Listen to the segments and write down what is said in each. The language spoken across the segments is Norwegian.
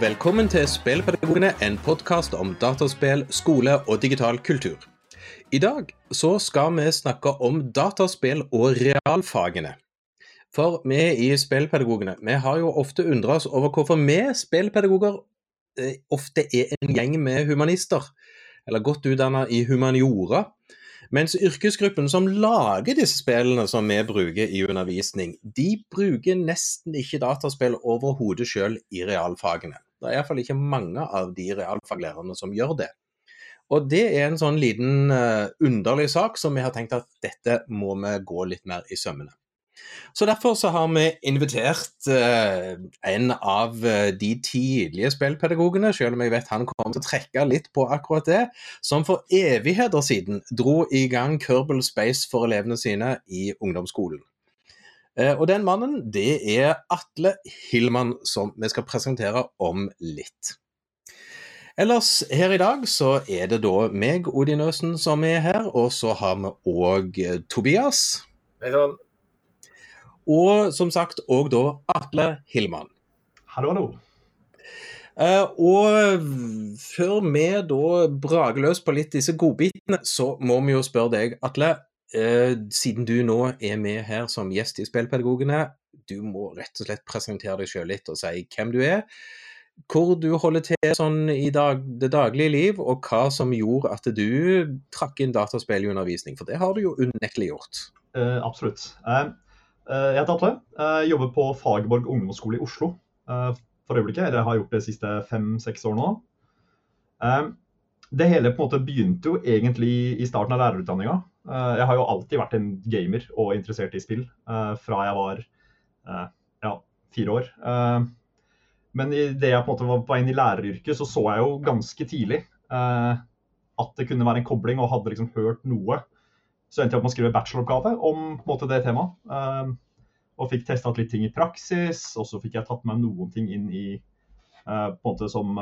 velkommen til Spillpedagogene, en podkast om dataspill, skole og digital kultur. I dag så skal vi snakke om dataspill og realfagene. For vi i Spillpedagogene vi har jo ofte undra oss over hvorfor vi spillpedagoger eh, ofte er en gjeng med humanister, eller godt utdanna i humaniora. Mens yrkesgruppen som lager disse spillene som vi bruker i undervisning, de bruker nesten ikke dataspill overhodet sjøl i realfagene. Det er iallfall ikke mange av de realfaglærerne som gjør det. Og det er en sånn liten uh, underlig sak som vi har tenkt at dette må vi gå litt mer i sømmene. Så Derfor så har vi invitert uh, en av uh, de tidlige spillpedagogene, selv om jeg vet han kommer til å trekke litt på akkurat det, som for evigheter siden dro i gang Kerbal Space for elevene sine i ungdomsskolen. Uh, og den mannen, det er Atle Hillmann, som vi skal presentere om litt. Ellers her i dag så er det da meg, Odin Øsen, som er her, og så har vi òg Tobias. Hei sann. Og som sagt òg da Atle Hillmann. Hallo, hallo. Uh, og før vi da brager løs på litt disse godbitene, så må vi jo spørre deg, Atle. Uh, siden du nå er med her som gjest i Spillpedagogene, du må rett og slett presentere deg sjøl litt og si hvem du er. Hvor du holder til sånn i dag, det daglige liv, og hva som gjorde at du trakk inn dataspill i undervisning. For det har du jo unektelig gjort. Uh, absolutt. Jeg heter Atle. Jobber på Fagerborg ungdomsskole i Oslo for øyeblikket. Eller har gjort det de siste fem-seks år nå. Det hele på en måte begynte jo egentlig i starten av lærerutdanninga. Jeg har jo alltid vært en gamer og interessert i spill fra jeg var ja, fire år. Men idet jeg på en måte var på inn i læreryrket, så så jeg jo ganske tidlig at det kunne være en kobling, og hadde liksom hørt noe så endte jeg opp med å skrive bacheloroppgave om måte, det temaet. Og fikk testa litt ting i praksis, og så fikk jeg tatt med noen ting inn i på en måte som,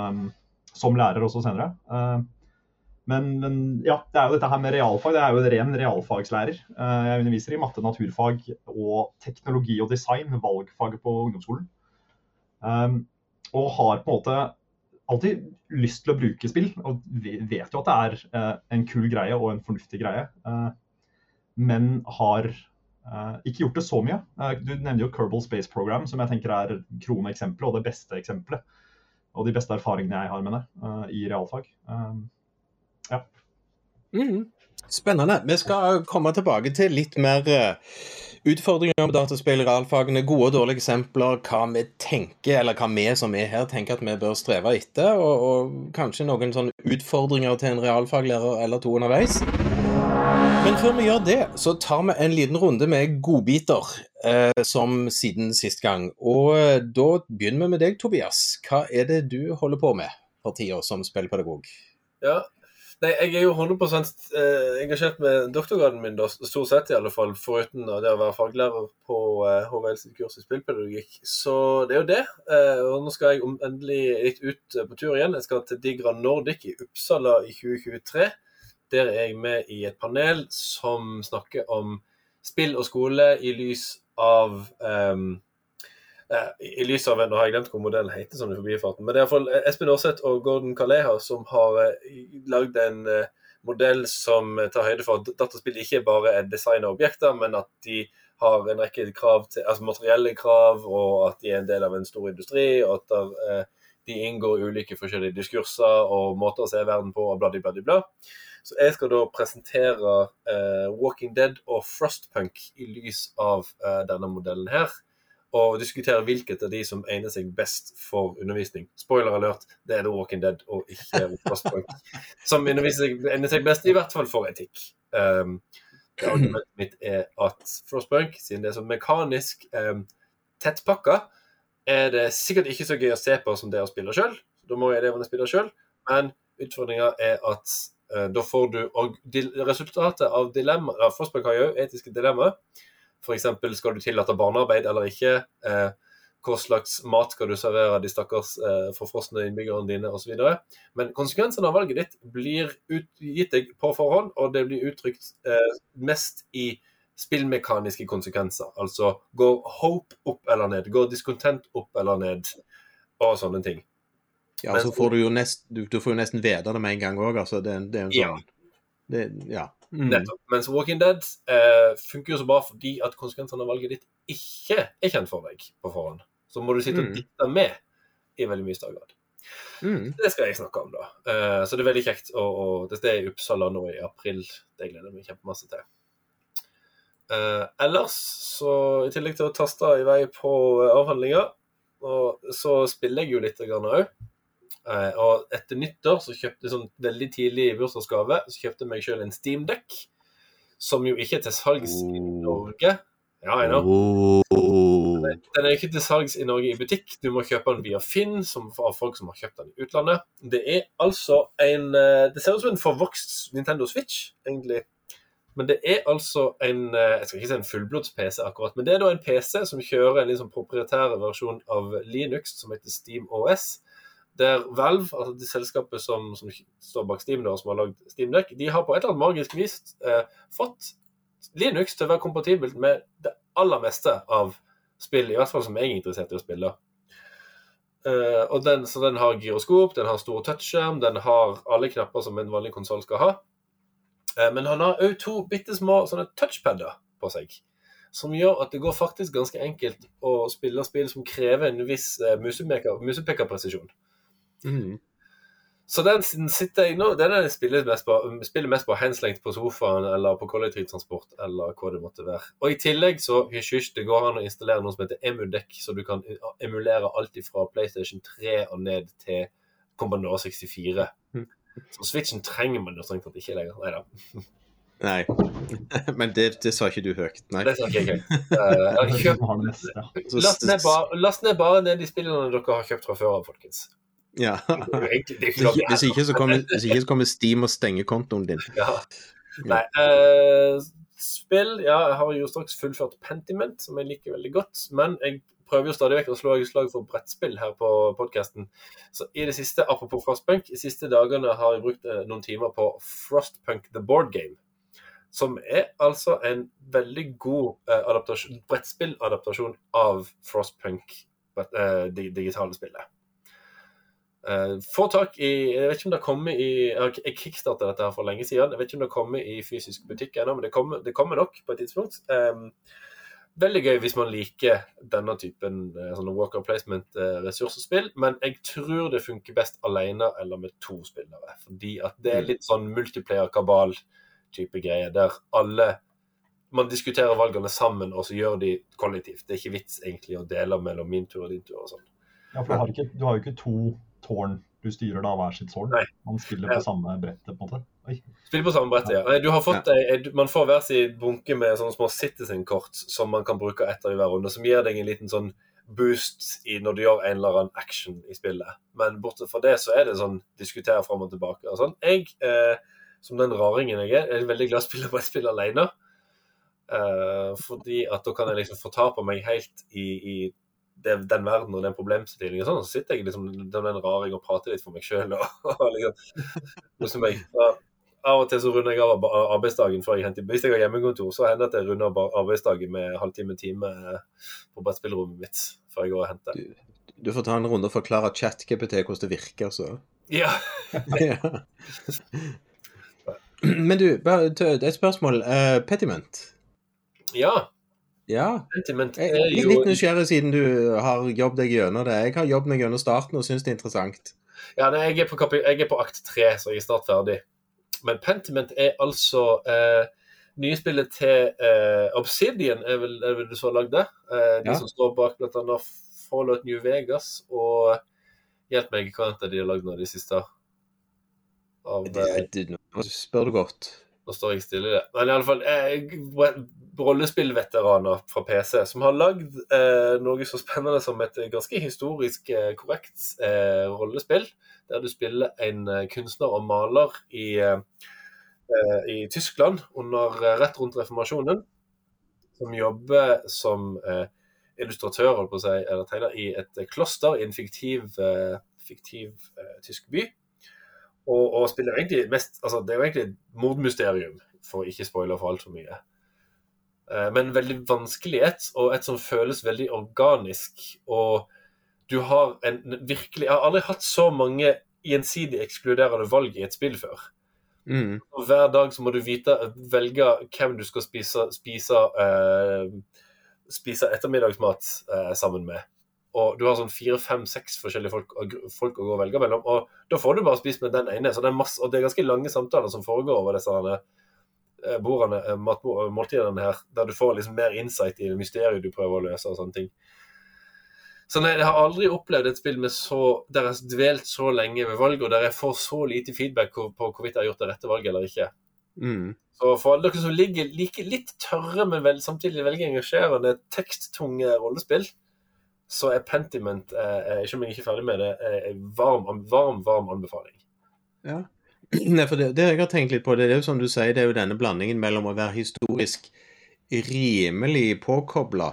som lærer også senere. Men, men, ja, det er jo dette her med realfag. Det er jo en ren realfagslærer. Uh, jeg underviser i matte, naturfag og teknologi og design, valgfaget på ungdomsskolen. Um, og har på en måte alltid lyst til å bruke spill, og vet jo at det er en kul greie og en fornuftig greie men har ikke gjort det så mye. Du nevner jo Kerbal Space Program, som jeg tenker er kroneeksempelet og det beste eksempelet. Og de beste erfaringene jeg har med det i realfag. Ja. Mm. Spennende. Vi skal komme tilbake til litt mer utfordringer med dataspill i realfagene, gode og dårlige eksempler, hva vi tenker, eller hva vi som er her tenker at vi bør streve etter, og, og kanskje noen sånne utfordringer til en realfaglærer eller to underveis. Men før vi gjør det, så tar vi en liten runde med godbiter, eh, som siden sist gang. Og eh, da begynner vi med deg, Tobias. Hva er det du holder på med for tida som spillpedagog? Ja, Nei, jeg er jo 100 eh, engasjert med doktorgraden min, stort sett i alle fall, foruten det å være faglærer på HVLs HVL sitt kurs i spillpedagogikk. Så det er jo det. Eh, og nå skal jeg endelig litt ut på tur igjen. Jeg skal til Digra Nordic i Uppsala i 2023. Der er jeg med i et panel som snakker om spill og skole i lys av um, I lys av Nå har jeg glemt hvor modellen heter sånn i forbifarten. Men det er iallfall Espen Aarseth og Gordon Kaleha som har uh, lagd en modell som tar høyde for at dataspill ikke bare er design av objekter, men at de har en rekke krav til, altså materielle krav, og at de er en del av en stor industri. og at der, de inngår ulike forskjellige diskurser og måter å se verden på, og bla, bla, bla. bla. Så jeg skal da presentere uh, Walking Dead og Frostpunk i lys av uh, denne modellen her. Og diskutere hvilket av de som egner seg best for undervisning. Spoiler alert, det er The Walking Dead og ikke Frostpunk. som egner seg best, i hvert fall for etikk. Um, argumentet mitt er at Frostpunk, siden det er så mekanisk um, tettpakka, er det sikkert ikke så gøy å se på som det å spille sjøl. Da må elevene spille sjøl. Men utfordringa er at Eh, da får du og resultatet av dilemma, ja, Frostbank har jo etiske dilemmaer. F.eks. skal du tillate barnearbeid eller ikke? Eh, hva slags mat skal du servere de stakkars eh, forfrosne innbyggerne dine osv. Men konsekvensene av valget ditt blir gitt deg på forhånd, og det blir uttrykt eh, mest i spillmekaniske konsekvenser. Altså går hope opp eller ned? Går discontent opp eller ned? Og sånne ting. Ja, så får du jo nest, du, du får jo nesten vite det med en gang òg, altså. Det, det er jo Ja. sånn det, Ja. Mm. Nettopp. Mens Walking Dead eh, funker jo så bra fordi at konsekvensene av valget ditt ikke er kjent for deg på forhånd. Så må du sitte og Mm. ditte med i veldig mye større grad. Mm. Det skal jeg snakke om, da. Eh, så det er veldig kjekt. Og, og Dette er i Uppsala nå i april. Det gleder jeg meg kjempemasse til. Eh, ellers, så i tillegg til å taste i vei på avhandlinger, og så spiller jeg jo litt òg. Eh, og etter nyttår så kjøpte sånn veldig tidlig i bursdagsgave så kjøpte jeg meg sjøl en steamdekk. som jo ikke er til salgs i Oh. Norge. Ja, jeg. Oh. Den er ikke til salgs i Norge i butikk. Du må kjøpe den via Finn, som av folk som har kjøpt den i utlandet. Det er altså en eh, Det ser ut som en forvokst Nintendo Switch, egentlig. Men det er altså en eh, Jeg skal ikke si en fullblods-PC, akkurat, men det er da en PC som kjører en liksom proprietær versjon av Linux som heter Steam OS. Der Valve, altså det selskapet som, som står bak Steam, da, som har lagd Steamdeck, de har på et eller annet magisk vis eh, fått Linux til å være kompatibelt med det aller meste av spill, i hvert fall som jeg er interessert i å spille. Eh, og den, så den har gyroskop, den har stor touchskjerm, den har alle knapper som en vanlig konsoll skal ha. Eh, men han har òg to bitte små sånne touchpader på seg. Som gjør at det går faktisk ganske enkelt å spille spill som krever en viss eh, musepeker- musepekerpresisjon. Mm. Så den sitter jeg nå, den er spiller mest på, spiller mest på henslengt på sofaen eller på kollektivtransport eller hva det måtte være. Og i tillegg så hysj, hysj, det går an å installere noe som heter Emudeck, så du kan emulere alt fra PlayStation 3 og ned til Commodore 64. Mm. Så Switchen trenger man jo strengt tatt ikke lenger. Nei da, Nei. Men det, det sa ikke du høyt. Nei. det sa ikke. jeg ned bare, last ned bare ned de spillene dere har kjøpt fra før av, folkens. Ja. Hvis ikke ikke, hvis, ikke så kommer, hvis ikke så kommer Steam og stenger kontoen din. Ja. Nei, uh, spill Ja, jeg har jo straks fullført Pentiment, som jeg liker veldig godt. Men jeg prøver jo stadig vekk å slå slag for brettspill her på podkasten. Så i det siste, apropos Frostpunk, de siste dagene har jeg brukt eh, noen timer på Frostpunk the Board Game. Som er altså en veldig god uh, adaptasjon, brettspilladaptasjon av Frostpunk, eh, digitale spillet. Uh, få tak i Jeg vet ikke om det kommer i Jeg kickstarta dette her for lenge siden. Jeg vet ikke om det har kommet i fysisk butikk ennå, men det kommer, det kommer nok på et tidspunkt. Um, veldig gøy hvis man liker denne typen uh, sånne worker placement-ressursspill, men jeg tror det funker best alene eller med to spillere. Fordi at det er litt sånn multiplayer-kabal-type greie, der alle man diskuterer valgene sammen, og så gjør de kollektivt. Det er ikke vits egentlig å dele mellom min tur og din tur og sånn. Ja, for du har, ikke, du har jo ikke to tårn du styrer da hver sitt tårn. Man spiller på samme brettet, på en måte. Oi. Spiller på samme brettet, ja. Nei, du har fått ei- ei- man får hver sin bunke med sånne små citizen-kort som man kan bruke etter i hver runde, som gir deg en liten sånn boost i når du gjør en eller annen action i spillet. Men bortsett fra det så er det sånn diskutere fram og tilbake og sånn. Jeg, eh, som den raringen jeg er, er veldig glad i å spille brettspill alene. Eh, fordi at da kan jeg liksom fortape meg helt i, i det, den verden og den problemstillingen. og Sånn, så sitter jeg liksom som en raring og prater litt for meg sjøl. Og, og liksom, meg. Så av og til så runder jeg av arbeidsdagen før jeg henter Hvis jeg har hjemmekontor, så hender det at jeg runder av arbeidsdagen med halvtime-time på brettspillrommet mitt før jeg går og henter. Du får ta en runde og forklare ChatGPT hvordan det virker. så. Ja. Ja. Men du, bare et spørsmål. Uh, Petiment. ja. Ja. Sentiment er jo... Jeg er litt nysgjerrig siden du har jobbet deg gjennom det. Jeg har jobbet meg gjennom starten og syns det er interessant. Ja, nei, jeg, er på jeg er på akt tre, så jeg er snart ferdig. Men Pentiment er altså eh, nye spillet til eh, Obsidian, er vel, er vel det så lagde? Eh, de Ja. som står bak bl.a. Fallout New Vegas og Hjelp meg, hva annet er de har lagd nå de siste? Av, Det, eh, det, nå spør du godt. Nå står jeg stille i det. Men iallfall eh, rollespillveteraner fra PC som har lagd eh, noe så spennende som et ganske historisk eh, korrekt eh, rollespill. Der du spiller en eh, kunstner og maler i, eh, i Tyskland under eh, rett rundt reformasjonen. Som jobber som illustratør si, eller tegner i et kloster i en fiktiv, fiktiv tysk by. Og, og spiller egentlig mest altså Det er jo egentlig mordmysterium, for ikke spoile for altfor mye. Eh, men veldig vanskelig et, og et som føles veldig organisk. Og du har en virkelig Jeg har aldri hatt så mange gjensidig ekskluderende valg i et spill før. Mm. Og hver dag så må du vite, velge hvem du skal spise, spise, eh, spise ettermiddagsmat eh, sammen med. Og du har sånn fire, fem, seks forskjellige folk, folk, å gå og velge mellom. Og da får du bare spist med den ene. Så det er masse, og det er ganske lange samtaler som foregår over disse bordene, eh, måltidene her, der du får liksom mer insight i det mysteriet du prøver å løse og sånne ting. Så nei, Jeg har aldri opplevd et spill med så, der jeg har dvelt så lenge ved valget, og der jeg får så lite feedback på hvorvidt jeg har gjort det rette valget eller ikke. Mm. Så for alle dere som ligger like litt tørre, men vel, samtidig veldig engasjerende, teksttunge rollespill, så er Pentiment, eh, ikke om jeg ikke er ferdig med det, en varm, varm, varm anbefaling. Ja. Nei, for det, det jeg har tenkt litt på, det er jo som du sier, det er jo denne blandingen mellom å være historisk rimelig påkobla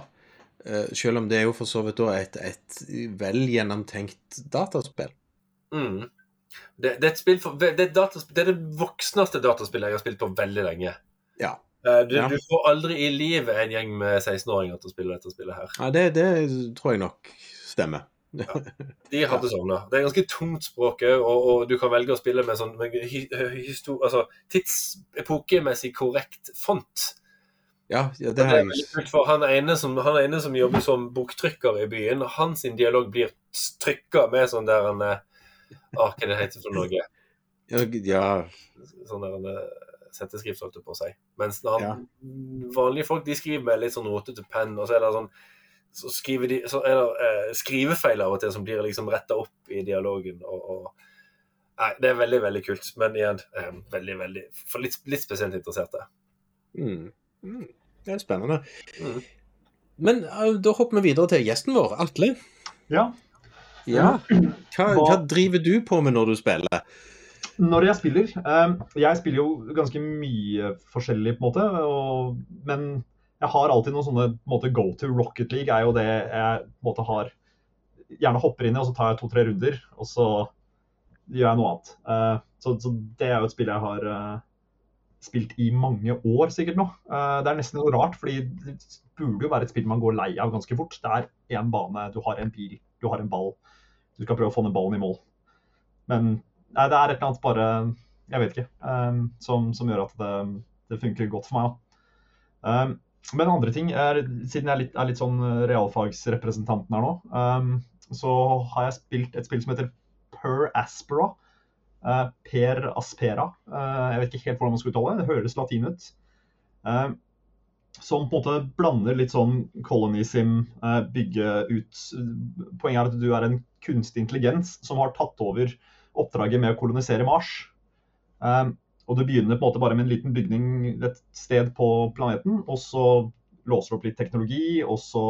Uh, selv om det er jo for så vidt et, et vel gjennomtenkt dataspill. Mm. Det, det, er et spill for, det, er dataspill, det, er det voksneste dataspillet jeg har spilt på veldig lenge. Ja. Uh, du, ja. du, får aldri i livet en gjeng med 16-åringer til å spille dette spillet her. Ja, det, det tror jeg nok stemmer. Ja. De hadde sånne. Det er ganske tungt språk, og, og, du kan velge å spille med sånn med altså, tidsepokemessig korrekt font. Ja, ja, det har jeg kult, for han ene, som, han ene som jobber som boktrykker i byen, hans dialog blir trykka med sånn der en ah, Hva det heter for noe? Ja. Sånn der en setteskrift, holdt jeg på å si. Mens han, ja. vanlige folk de skriver med litt sånn rotete penn, og så er det sånn så, skriver de, så er det eh, skrivefeil av og til som blir liksom retta opp i dialogen. og, og Nei, det er veldig, veldig kult. Men igjen, eh, veldig, veldig For litt, litt spesielt interesserte. Mm. Mm, det er spennende. Mm. Men uh, da hopper vi videre til gjesten vår, Atle. Ja. ja. Hva, hva, driver du på med når du spiller? Når jeg spiller um, Jeg spiller jo ganske mye forskjellig, på en måte. Og, men jeg har alltid noen sånne måte, go to Rocket League er jo det jeg måte har Gjerne hopper inn i, og så tar jeg to-tre runder, og så gjør jeg noe annet. Uh, så, så, det er jo et spill jeg har uh, spilt i mange år sikkert nå. Uh, det er nesten noe rart, fordi det burde jo være et spill man går lei av ganske fort. Det er én bane, du har en bil, du har en ball. Du skal prøve å få ned ballen i mål. Men nei, det er et eller annet bare Jeg vet ikke. Um, som, som, gjør at det, det, funker godt for meg. Um, men andre ting er, siden jeg er litt, er litt sånn realfagsrepresentanten her nå, um, så har jeg spilt et spill som heter Per Aspera. Uh, per Aspera. Uh, jeg vet ikke helt hvordan man skal uttale det. Det høres latin ut. Uh, som på en måte blander litt sånn colonism, bygge ut Poenget er at du er en kunstig intelligens som har tatt over oppdraget med å kolonisere Mars. Og du begynner på en måte bare med en liten bygning et sted på planeten, og så låser du opp litt teknologi, og så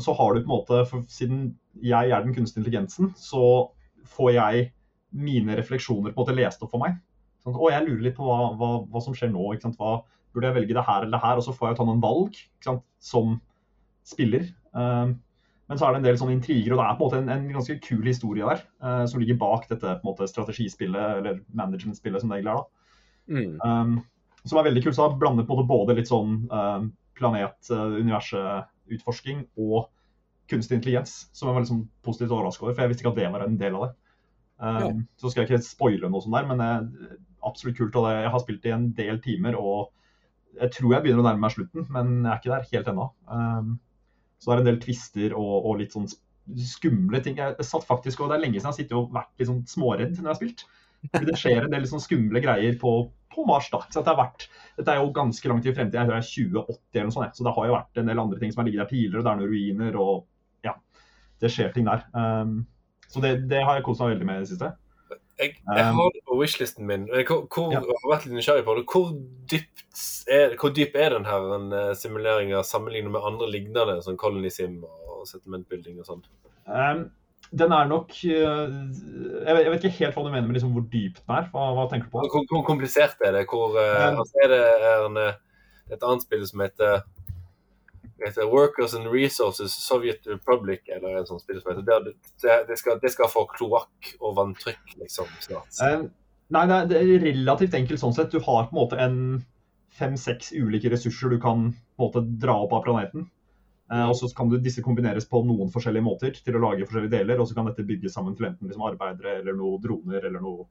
så har du på en måte, for Siden jeg er den kunstige intelligensen, så får jeg mine refleksjoner på en måte lest opp for meg. Sånn, og jeg lurer litt på hva, hva, hva som skjer nå. Hva, burde jeg velge det her eller det her? Og så får jeg ta noen valg som spiller. Uh, men så er det en del sånne intriger, og det er på en måte en, en ganske kul historie der. Uh, som ligger bak dette på en måte, strategispillet, eller management-spillet som det egentlig er. da. Mm. Um, som er veldig kult. Så det blander på en måte både litt sånn uh, planet, universet, utforsking og kunstig intelligens. Som jeg var liksom positivt overrasket over, for jeg visste ikke at det var en del av det. Um, ja. Så skal jeg ikke spoile noe sånt der, men det er absolutt kult. Og det, jeg har spilt i en del timer, og jeg tror jeg begynner å nærme meg slutten, men jeg er ikke der helt ennå. Um, så det er en del tvister og, og, litt sånn skumle ting. Jeg satt faktisk, og Det er lenge siden jeg har sittet og vært litt sånn småredd når jeg har spilt. Fordi det skjer en del sånn skumle greier på, på Mars. da. Så det vært, dette er jo ganske langt i fremtiden. Jeg tror det er 2080 eller noe sånt. Så det har jo vært en del andre ting som har ligget der tidligere. Det er noen ruiner og ja, det skjer ting der. Um, så det, det har jeg kost meg veldig med i det siste. Jeg, jeg um, har det på wishlisten min. Hvor, hvor, ja. Har vært litt nysgjerrig på det. Hvor dypt er, hvor dyp er den her simulering simuleringa sammenlignet med andre lignende, sånn Colony Sim og settlement building og sånn? Um, den er nok uh, jeg, vet, jeg, vet, ikke helt hva du mener med liksom hvor dyp den er. Hva, hva tenker du på? Hvor, hvor komplisert er det? Hvor, uh, um, altså er det en, et annet spill som heter heter Workers and Resources Soviet Republic, eller en sånn spill som heter det, det, skal, det skal få kloakk og vanntrykk, liksom, snart. Um, nei, det er relativt enkelt sånn sett. Du har på en måte en fem-seks ulike ressurser du kan på en måte dra opp av planeten. Eh, og så kan du, disse kombineres på noen forskjellige måter til å lage forskjellige deler, og så kan dette bygges sammen til enten liksom arbeidere eller noen droner eller noe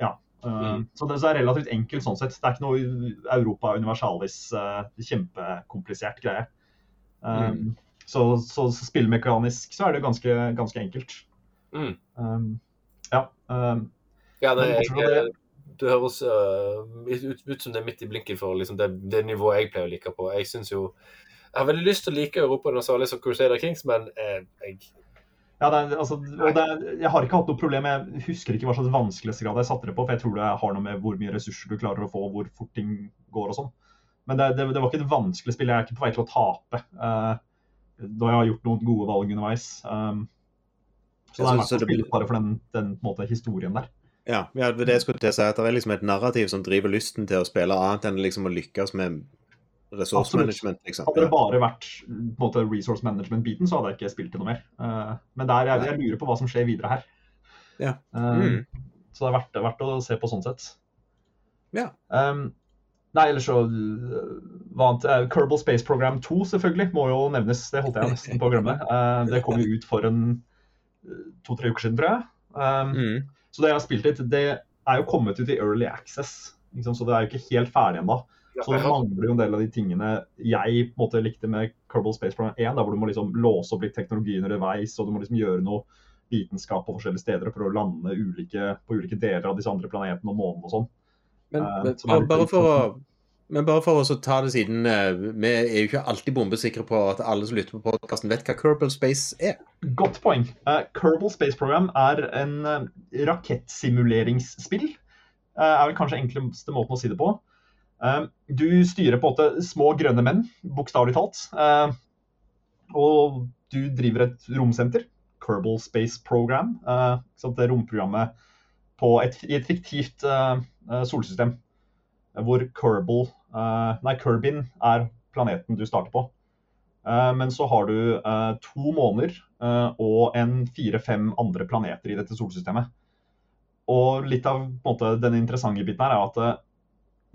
Ja. Eh, Mm. Så det er relativt enkelt sånn sett. Det er ikke noe Europa Universalis kjempekomplisert greie. Eh, Mm. så, så, så spillmekanisk så er det ganske, ganske enkelt. Mm. Um, ja. Um, Ja, det, jeg, det- det høres uh, ut, ut som det er midt i blinken for liksom, det, det nivået jeg pleier å like på. Jeg synes jo Jeg har veldig lyst til å like Europa Universalis som Crusader Kings, men eh, jeg ja, er, altså, er, jeg har ikke hatt noe problem. Jeg husker ikke hva slags vanskelighetsgrad jeg satte det på, for jeg tror det har noe med hvor mye ressurser du klarer å få, hvor fort ting går og sånn. Men det, det, det var ikke et vanskelig spill. Jeg er ikke på vei til å tape uh, da jeg har gjort noen gode valg underveis. Um, så det er så- verdt å det blir- spille bare for den, den måte, historien der. Ja, ja, det jeg skulle til å si at det er liksom et narrativ som driver lysten til å spille annet enn liksom å lykkes med resource management. Liksom. Hadde det bare vært måte, resource management-biten, så hadde jeg ikke spilt til noe mer. Uh, men der, jeg, jeg lurer på hva som skjer videre her. Ja. Uh, Mm. Så det er verdt, verdt å se på sånn sett. Ja. Um, nei, ellers så vant hva? Uh, Kerbal Space Program 2 selvfølgelig må jo nevnes. Det holdt jeg nesten på å glemme. Uh, det kom jo ut for en to-tre uker siden, tror jeg. Um, Mm. Så det jeg har spilt litt, det er jo kommet ut i early access. liksom. Så det er jo ikke helt ferdig ennå. Så det mangler jo en del av de tingene jeg på en måte likte med Kerbal Space Program 1, der hvor du må liksom låse opp litt teknologi underveis, og du må liksom gjøre noe vitenskap på forskjellige steder for å lande ulike, på ulike deler av disse andre planetene og månene og sånn. Men, Eh, men, er bare, for å men bare for å ta det siden eh, Vi er jo ikke alltid bombesikre på at alle som lytter på podkasten, vet hva Kerbal Space er. Godt poeng. Uh, Kerbal Space Program er en uh, rakettsimuleringsspill. Uh, er vel kanskje enkleste måten å si det på. Uh, du styrer på en måte små grønne menn, bokstavelig talt. Uh, og du driver et romsenter, Kerbal Space Program. Uh, det romprogrammet på et, i et fiktivt solsystem. Hvor Kerbal, uh, nei, Kerbin er planeten du starter på. Men så har du to måneder og en fire-fem andre planeter i dette solsystemet. Og litt av måte, den interessante biten her er at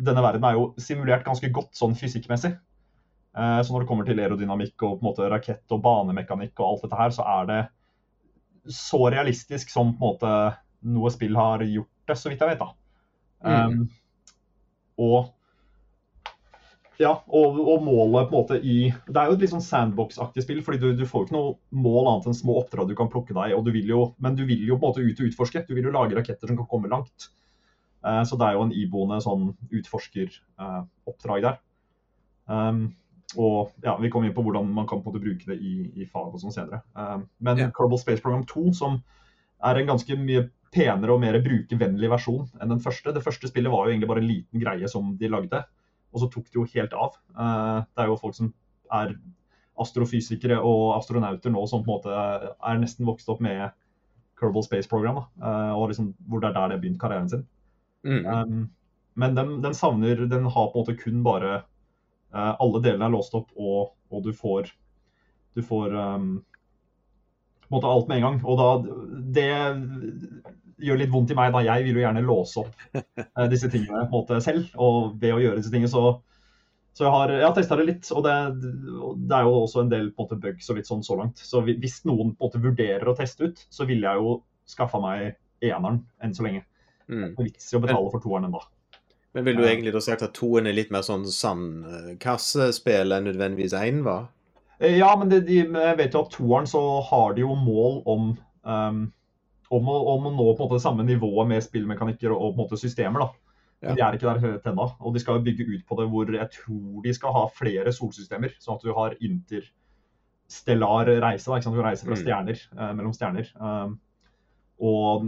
denne verden er jo simulert ganske godt sånn fysikkmessig. Så når det kommer til aerodynamikk og på en måte rakett og banemekanikk og alt dette her, så er det så realistisk som på en måte noe spill har gjort det, så vidt jeg vet. da. Mm. Um, og ja, og, og målet på en måte i Det er jo et litt sånn sandbox-aktig spill, fordi du, du får jo ikke noe mål annet enn små oppdrag du kan plukke deg og du vil jo, Men du vil jo på en måte ut og utforske. Du vil jo lage raketter som kan komme langt. Eh, så det er jo en iboende sånn utforskeroppdrag der. Um, og ja, Vi kommer inn på hvordan man kan på en måte bruke det i, i fag og sånn senere. Um, men yeah. Kerbal Space Program 2, som er en ganske mye penere og mer brukervennlig versjon enn den første. Det første spillet var jo egentlig bare en liten greie som de lagde, og så tok det jo helt av. Eh, det er jo folk som er astrofysikere og astronauter nå som på en måte er nesten vokst opp med Kerbal Space Program, eh, og liksom hvor det er der det har begynt karrieren sin. Mm. Um, men den, den savner Den har på en måte kun bare eh, Alle delene er låst opp, og, og du får Du får um, på en måte alt med en gang. Og da Det gjør litt vondt i meg, da. Jeg vil jo gjerne låse opp eh, disse tingene på en måte selv. Og ved å gjøre disse tingene, så så jeg har, jeg har testa det litt, og det, det er jo også en del på en måte, bugs og litt sånn så langt. Så hvis noen på en måte vurderer å teste ut, så ville jeg jo skaffa meg eneren enn så lenge. Mm. Det er vits i å betale for toeren ennå. Men ville du egentlig da sagt at toen er litt mer sånn sandkassespill enn nødvendigvis én var? Eh, Ja, men det, de, jeg vet jo at toeren så har de jo mål om um, om, å, om å nå på en måte samme nivået med spillmekanikker og, og på en måte systemer. da. Men de er ikke der helt ennå. Og de skal bygge ut på det hvor jeg tror de skal ha flere solsystemer. Sånn at du har interstellar reise. Da, ikke sant? Du reiser fra Mm. stjerner, eh, mellom stjerner. Um, og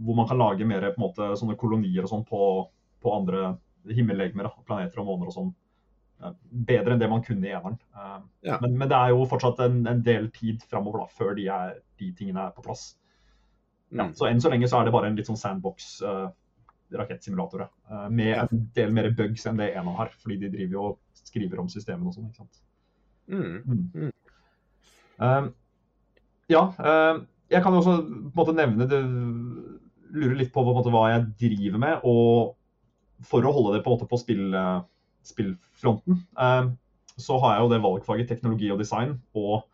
hvor man kan lage mer på en måte sånne kolonier og sånn på, på andre himmellegemer. Planeter og måner og sånn. Eh, Bedre enn det man kunne i eneren. Um, Ja. men, men det er jo fortsatt en, en del tid framover da, før de, er, de tingene er på plass. Ja, Mm. så enn så lenge så er det bare en litt sånn sandbox uh, rakettsimulator. Uh, Eh, med Ja. en del mer bugs enn det ene har, fordi de driver jo og skriver om systemene og sånn. ikke sant? Mm. Mm. Um, ja, um, jeg kan jo også på en måte nevne det, lure litt på, på måte, hva jeg driver med, og for å holde det på, en måte, på spill, uh, spillfronten. Um, så har jeg jo det valgfaget teknologi og design. og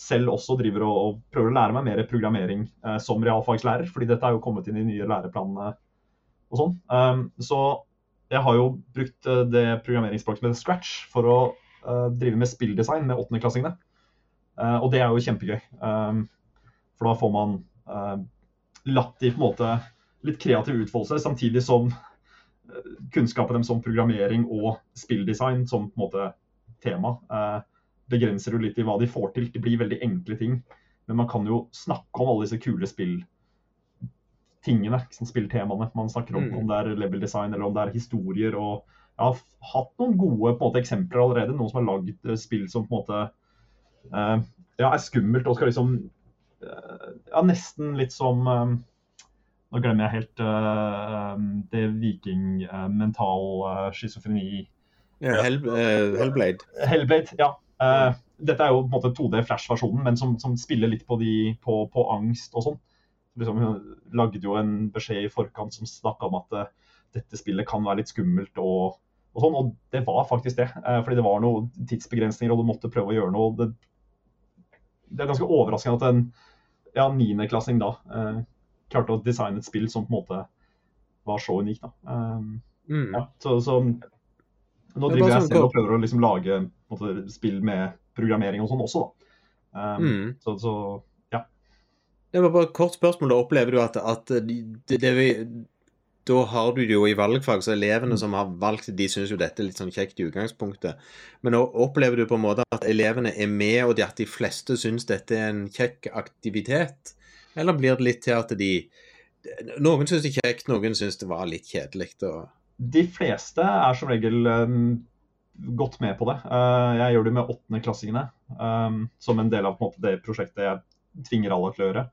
selv også driver og, og prøver å lære meg mer programmering eh, som realfagslærer, fordi dette er jo kommet inn i nye læreplanene og sånn. Um, så jeg har jo brukt uh, det programmeringsspråket som heter Scratch for å uh, drive med spilldesign med åttendeklassingene. Uh, og det er jo kjempegøy. Um, for da får man uh, latt de på en måte litt kreative utfoldelser, samtidig som kunnskapen deres om programmering og spilldesign som på en måte tema begrenser du litt i hva de får til. Det blir veldig enkle ting. Men man kan jo snakke om alle disse kule spilltingene, spilltemaene man snakker om. Mm. Om det er level design eller om det er historier. og Jeg har hatt noen gode måte, eksempler allerede. Noen som har lagd eh, spill som på en måte uh, ja, er skummelt og skal liksom uh, Ja, nesten litt som um, Nå glemmer jeg helt uh, det viking mental schizofreni ja, Hell, Hellblade. Hellblade, ja. Uh, dette er jo på en måte 2D Flash-versjonen, men som, som, spiller litt på, de, på, på angst og sånn. Liksom, hun lagde jo en beskjed i forkant som snakka om at uh, dette spillet kan være litt skummelt. og, og sånn, og det var faktisk det. Uh, fordi det var noen tidsbegrensninger, og du måtte prøve å gjøre noe. Det, det er ganske overraskende at en ja, niendeklassing da klarte å designe et spill som på en måte var så unikt. da. Um, mm. ja, så, så nå driver jeg selv og prøver å liksom lage måte, spill med programmering og sånn også, da. Um, mm. så, så, ja. Det var bare et kort spørsmål. Da opplever du at, at det, det vi, da har du det jo i valgfag, så elevene som har valgt de syns jo dette er litt sånn kjekt i utgangspunktet. Men nå opplever du på en måte at elevene er med, og at de fleste syns dette er en kjekk aktivitet? Eller blir det litt til at de Noen syns det er kjekt, noen syns det var litt kjedelig. og de fleste er som regel um, godt med på det. Uh, jeg gjør det med åttendeklassingene um, som en del av en måte, det prosjektet jeg tvinger alle til å gjøre.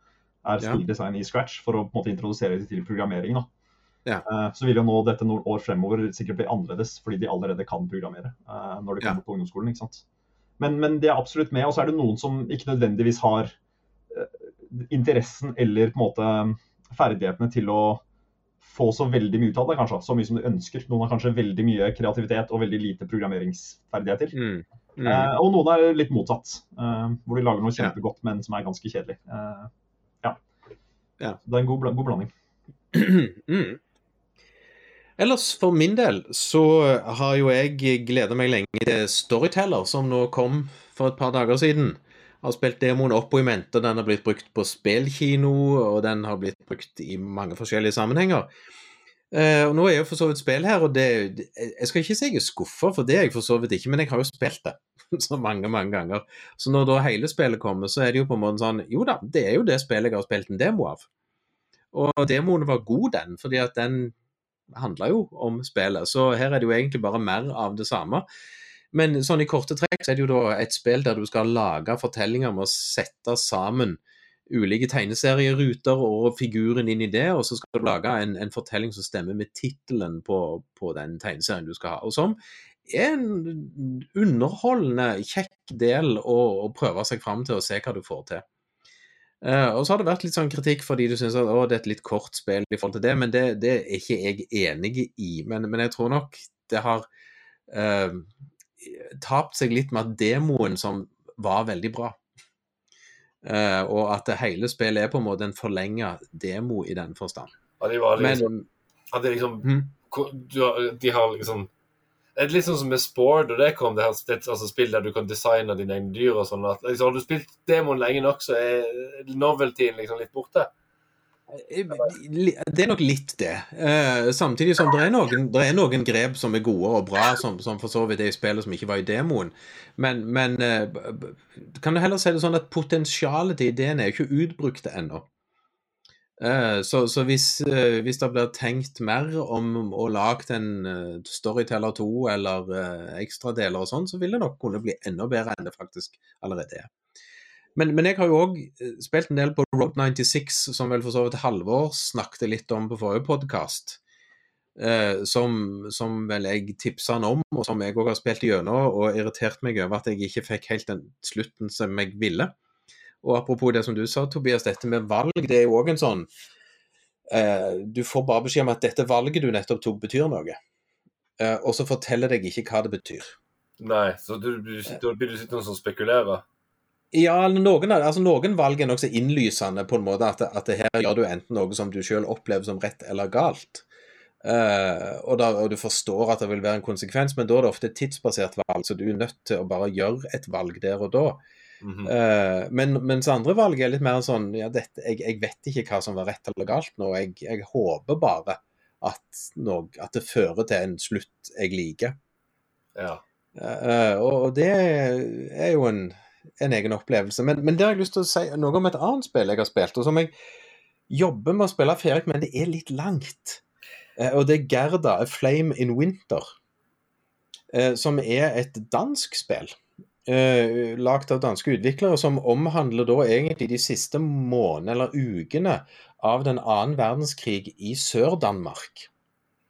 Er spilldesign i Scratch for å måte, introdusere dem til programmering. Ja. Uh, så vil jo nå dette noen år fremover sikkert bli annerledes, fordi de allerede kan programmere uh, når de kommer ja. på ungdomsskolen. ikke sant? Men, men de er absolutt med. Og så er det noen som ikke nødvendigvis har interessen eller på en måte ferdighetene til å få så veldig mye ut av det, kanskje. Så mye som du ønsker. Noen har kanskje veldig mye kreativitet og veldig lite programmeringsferdigheter. Mm. Mm. Eh, og noen er litt motsatt, eh, hvor de lager noe kjempegodt, men som er ganske kjedelig. Eh, ja. ja. Det er en god, god blanding. Mm. Ellers, for min del, så har jo jeg gleda meg lenge til Storyteller, som nå kom for et par dager siden har spilt demoen opp og i mente. Den har blitt brukt på spillkino, og den har blitt brukt i mange forskjellige sammenhenger. Uh, og Nå er jo for så vidt spill her, og det, jeg skal ikke si jeg er skuffa, for det er jeg for så vidt ikke, men jeg har jo spilt det så mange, mange ganger. Så når da hele spillet kommer, så er det jo på en måte sånn Jo da, det er jo det spillet jeg har spilt en demo av. Og demoen var god, den, fordi at den handla jo om spillet. Så her er det jo egentlig bare mer av det samme. Men sånn i korte trekk så er det jo da et spill der du skal lage fortellinger med å sette sammen ulike tegneserieruter og figuren inn i det, og så skal du lage en, en fortelling som stemmer med tittelen på, på, den tegneserien du skal ha. Og som er en underholdende, kjekk del å, å prøve seg fram til og se hva du får til. Uh, og så har det vært litt sånn kritikk fordi du syns at det er et litt kort spill i forhold til det, men det, det er ikke jeg enig i. Men, men jeg tror nok det har uh, tapt seg litt med at demoen som var veldig bra. Uh, og at det hele spillet er på en måte en forlenga demo i den forstand. Ja, de var liksom, Men, at de liksom hmm? De har liksom det er litt sånn som med Sport, og det kom, det her det altså, spill der du kan designe dine egne dyr og sånn. Liksom, har du spilt demoen lenge nok, så er noveltyen liksom litt borte. Det er nok litt det. Uh, samtidig som det er, noen, det er noen grep som er gode og bra, som, som for så vidt er i spillet som ikke var i demoen. Men, men uh, kan du heller si det sånn at potensialet til ideen er jo ikke utbrukt ennå. Uh, så, så hvis, hvis, det blir tenkt mer om å lage en Storyteller 2 eller ekstradeler og sånn, så vil det nok kunne bli enda bedre enn det faktisk allerede er. Men, men, jeg har jo òg eh, spilt en del på Road 96, som vel for så vidt Halvor snakket litt om på forrige podkast. Eh, som, som, vel jeg tipsa han om, og som jeg òg har spilt gjennom, og irritert meg over at jeg ikke fikk helt den slutten som jeg ville. Og apropos det som du sa, Tobias, dette med valg, det er jo òg en sånn eh, Du får bare beskjed om at dette valget du nettopp tok, betyr noe. Eh, og så forteller deg ikke hva det betyr. Nei, så da blir du sittende og spekulere? Ja, noen, altså noen valg er nokså innlysende på en måte at, at her gjør du enten noe som du selv opplever som rett eller galt. Uh, og, da, og, du forstår at det vil være en konsekvens, men da er det ofte et tidsbasert valg, så du er nødt til å bare gjøre et valg der og da. Mm -hmm. uh, men, mens andre valg er litt mer sånn ja, dette, jeg, jeg, vet ikke hva som var rett eller galt nå. Jeg, jeg håper bare at, noe, at, det fører til en slutt jeg liker. Ja. Uh, og det er jo en en egen opplevelse. Men, men der har jeg lyst til å si noe om et annet spill jeg har spilt, og som jeg jobber med å spille ferdig, men det er litt langt. Eh, og det er Gerda, A Flame in Winter, eh, som er et dansk spill. Uh, lagd av danske utviklere, som omhandler da egentlig de siste månedene eller ukene av den annen verdenskrig i Sør-Danmark.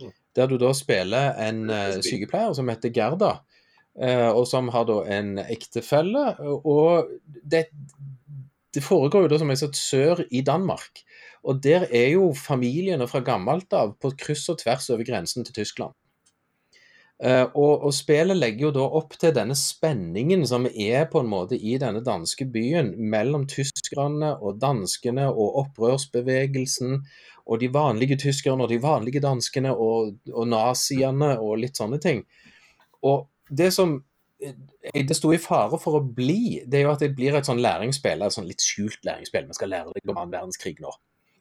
Mm. Der du da spiller en sykepleier som heter Gerda, og som har da en ektefelle. Og det, det foregår jo da som jeg sa sør i Danmark. Og der er jo familiene fra gammelt av på kryss og tvers over grensen til Tyskland. Uh, og, og, spillet legger jo da opp til denne spenningen som er på en måte i denne danske byen mellom tyskerne og danskene og opprørsbevegelsen og de vanlige tyskerne og de vanlige danskene og, og naziene og litt sånne ting. Og det som eh, det sto i fare for å bli, det er jo at det blir et sånn læringsspill, et sånn litt skjult læringsspill. Vi skal lære deg om annen verdenskrig nå.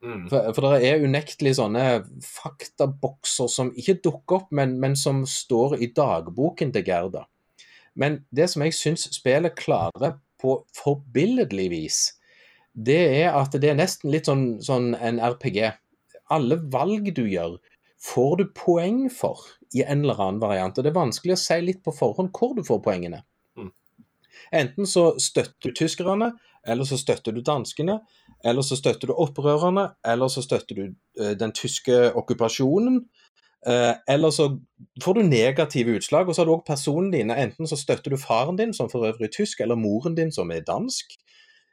Mm. For, for, det er unektelig sånne faktabokser som ikke dukker opp, men, men, som står i dagboken til Gerda. Men det som jeg syns spillet klarer på forbilledlig vis, det er at det er nesten litt sånn, sånn en RPG. Alle valg du gjør, får du poeng for i en eller annen variant. Og Det er vanskelig å si litt på forhånd hvor du får poengene. Mm. Enten så støtter du tyskerne, eller så støtter du danskene, eller så støtter du opprørerne, eller så støtter du uh, den tyske okkupasjonen. Uh, eller så får du negative utslag, og så har du òg personen dine. Enten så støtter du faren din, som for øvrig er tysk, eller moren din, som er dansk